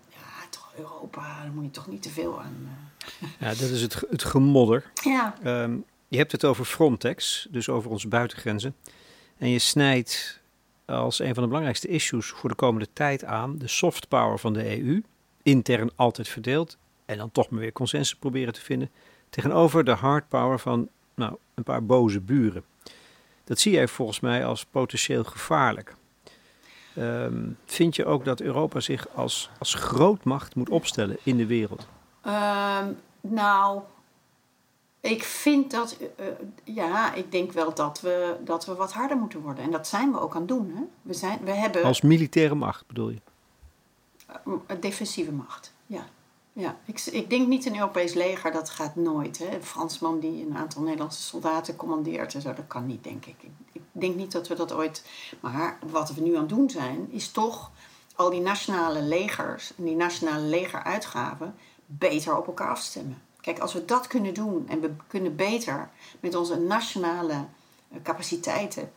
ja, toch Europa, daar moet je toch niet te veel aan... Uh. Ja, dat is het, het gemodder. Ja. Um, je hebt het over Frontex, dus over onze buitengrenzen. En je snijdt als een van de belangrijkste issues voor de komende tijd aan de soft power van de EU. Intern altijd verdeeld. En dan toch maar weer consensus proberen te vinden. Tegenover de hard power van nou, een paar boze buren. Dat zie jij volgens mij als potentieel gevaarlijk. Um, vind je ook dat Europa zich als, als grootmacht moet opstellen in de wereld? Um, nou, ik vind dat, uh, ja, ik denk wel dat we, dat we wat harder moeten worden. En dat zijn we ook aan het doen. Hè? We zijn, we hebben, Als militaire macht bedoel je? Uh, defensieve macht, ja. ja. Ik, ik denk niet een Europees leger, dat gaat nooit. Hè? Een Fransman die een aantal Nederlandse soldaten commandeert en zo, dat kan niet, denk ik. ik. Ik denk niet dat we dat ooit. Maar wat we nu aan het doen zijn, is toch al die nationale legers en die nationale legeruitgaven beter op elkaar afstemmen. Kijk, als we dat kunnen doen en we kunnen beter met onze nationale capaciteiten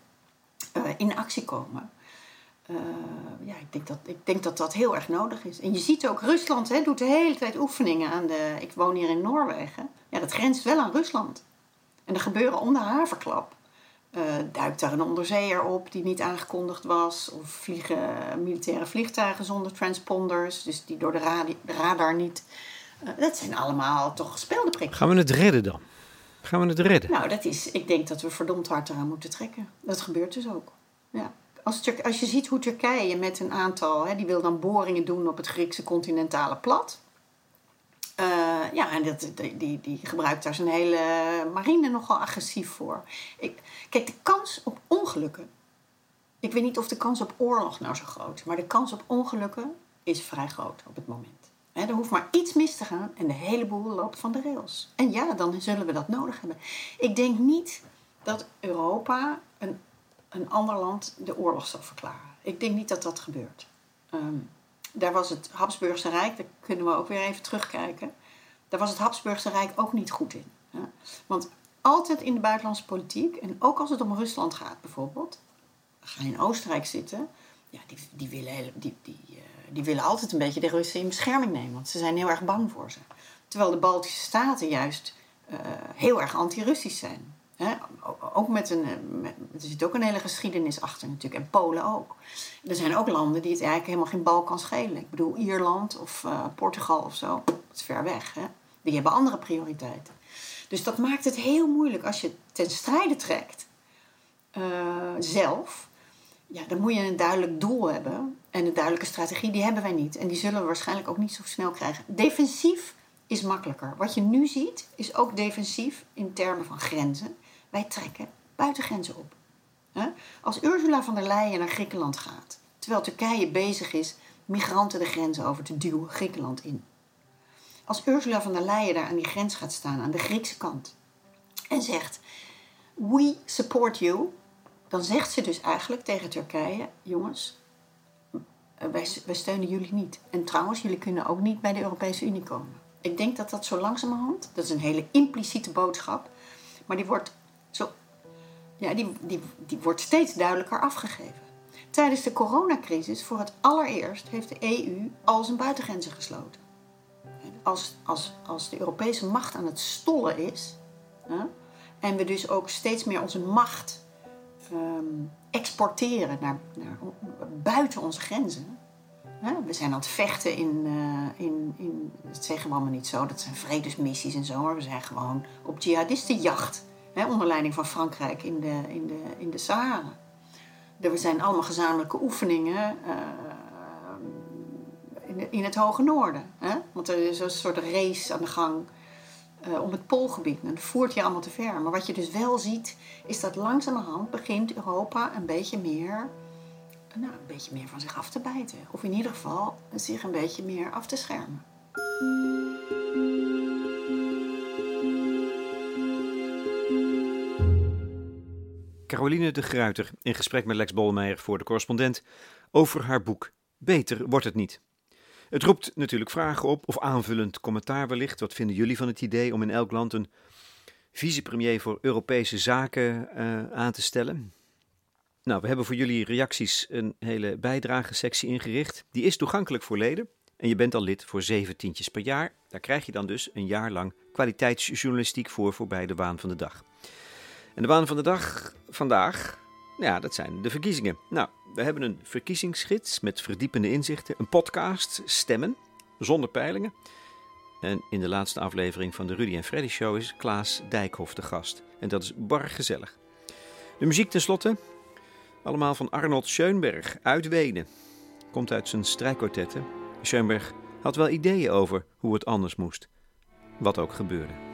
uh, in actie komen. Uh, ja, ik denk, dat, ik denk dat dat heel erg nodig is. En je ziet ook, Rusland hè, doet de hele tijd oefeningen aan de. Ik woon hier in Noorwegen. Ja, dat grenst wel aan Rusland. En er gebeuren om de haverklap. Duikt daar een onderzeeër op die niet aangekondigd was. Of vliegen militaire vliegtuigen zonder transponders. Dus die door de, radar niet dat zijn allemaal toch gespeelde prikjes. Gaan we het redden dan? Gaan we het redden? Nou, dat is, ik denk dat we verdomd hard eraan moeten trekken. Dat gebeurt dus ook. Ja. Als, als je ziet hoe Turkije met een aantal, hè, die wil dan boringen doen op het Griekse continentale plat. Uh, ja, en dat, die, die, die, gebruikt daar zijn hele marine nogal agressief voor. Ik, kijk, de kans op ongelukken. Ik weet niet of de kans op oorlog nou zo groot is, maar de kans op ongelukken is vrij groot op het moment. He, er hoeft maar iets mis te gaan en de hele boel loopt van de rails. En ja, dan zullen we dat nodig hebben. Ik denk niet dat Europa een, een ander land de oorlog zal verklaren. Ik denk niet dat dat gebeurt. Um, daar was het Habsburgse Rijk, daar kunnen we ook weer even terugkijken. Daar was het Habsburgse Rijk ook niet goed in. Want altijd in de buitenlandse politiek, en ook als het om Rusland gaat bijvoorbeeld, ga je in Oostenrijk zitten, ja, die, die willen, die, die, uh, die willen altijd een beetje de Russen in bescherming nemen, want ze zijn heel erg bang voor ze. Terwijl de Baltische Staten juist uh, heel erg anti-Russisch zijn. Ook met een, met, er zit ook een hele geschiedenis achter natuurlijk. En Polen ook. Er zijn ook landen die het eigenlijk helemaal geen bal kan schelen. Ik bedoel, Ierland of uh, Portugal of zo. Dat is ver weg. Die hebben andere prioriteiten. Dus dat maakt het heel moeilijk als je ten strijde trekt. Zelf. Ja, dan moet je een duidelijk doel hebben. En een duidelijke strategie, die hebben wij niet. En die zullen we waarschijnlijk ook niet zo snel krijgen. Defensief is makkelijker. Wat je nu ziet, is ook defensief in termen van grenzen. Wij trekken buitengrenzen op. Als Ursula van der Leyen naar Griekenland gaat, terwijl Turkije bezig is migranten de grenzen over te duwen Griekenland in. Als Ursula van der Leyen daar aan die grens gaat staan, aan de Griekse kant, en zegt: We support you, dan zegt ze dus eigenlijk tegen Turkije: jongens, wij, wij steunen jullie niet. En trouwens, jullie kunnen ook niet bij de Europese Unie komen. Ik denk dat dat zo langzamerhand, dat is een hele impliciete boodschap, maar die wordt, zo, ja, die, die, die wordt steeds duidelijker afgegeven. Tijdens de coronacrisis, voor het allereerst, heeft de EU al zijn buitengrenzen gesloten. Als, als, als de Europese macht aan het stollen is, en we dus ook steeds meer onze macht um, exporteren naar, naar, buiten onze grenzen. We zijn aan het vechten in, uh, in, in, dat zeggen we allemaal niet zo, dat zijn vredesmissies en zo, maar we zijn gewoon op jihadistenjacht. Onder leiding van Frankrijk in de, in de, in de Sahara. Er zijn allemaal gezamenlijke oefeningen. Uh, in in het hoge noorden. Want er is een soort race aan de gang uh, om het poolgebied. En voert je allemaal te ver. Maar wat je dus wel ziet, is dat langzamerhand begint Europa een beetje meer, nou, een beetje meer van zich af te bijten. Of in ieder geval zich een beetje meer af te schermen. Caroline de Gruiter in gesprek met Lex Bolmeijer voor de correspondent over haar boek Beter wordt het niet. Het roept natuurlijk vragen op of aanvullend commentaar wellicht. Wat vinden jullie van het idee om in elk land een vicepremier voor Europese zaken uh, aan te stellen? Nou, we hebben voor jullie reacties een hele bijdragesectie ingericht. Die is toegankelijk voor leden. En je bent al lid voor zeven tientjes per jaar. Daar krijg je dan dus een jaar lang kwaliteitsjournalistiek voor voorbij de waan van de dag. En de waan van de dag vandaag, ja, dat zijn de verkiezingen. Nou, we hebben een verkiezingsgids met verdiepende inzichten, een podcast, stemmen, zonder peilingen. En in de laatste aflevering van de Rudy en Freddy Show is Klaas Dijkhoff de gast. En dat is bar gezellig. De muziek tenslotte, allemaal van Arnold Schoenberg uit Wenen. Komt uit zijn strijkkwartetten. Schoenberg had wel ideeën over hoe het anders moest. Wat ook gebeurde.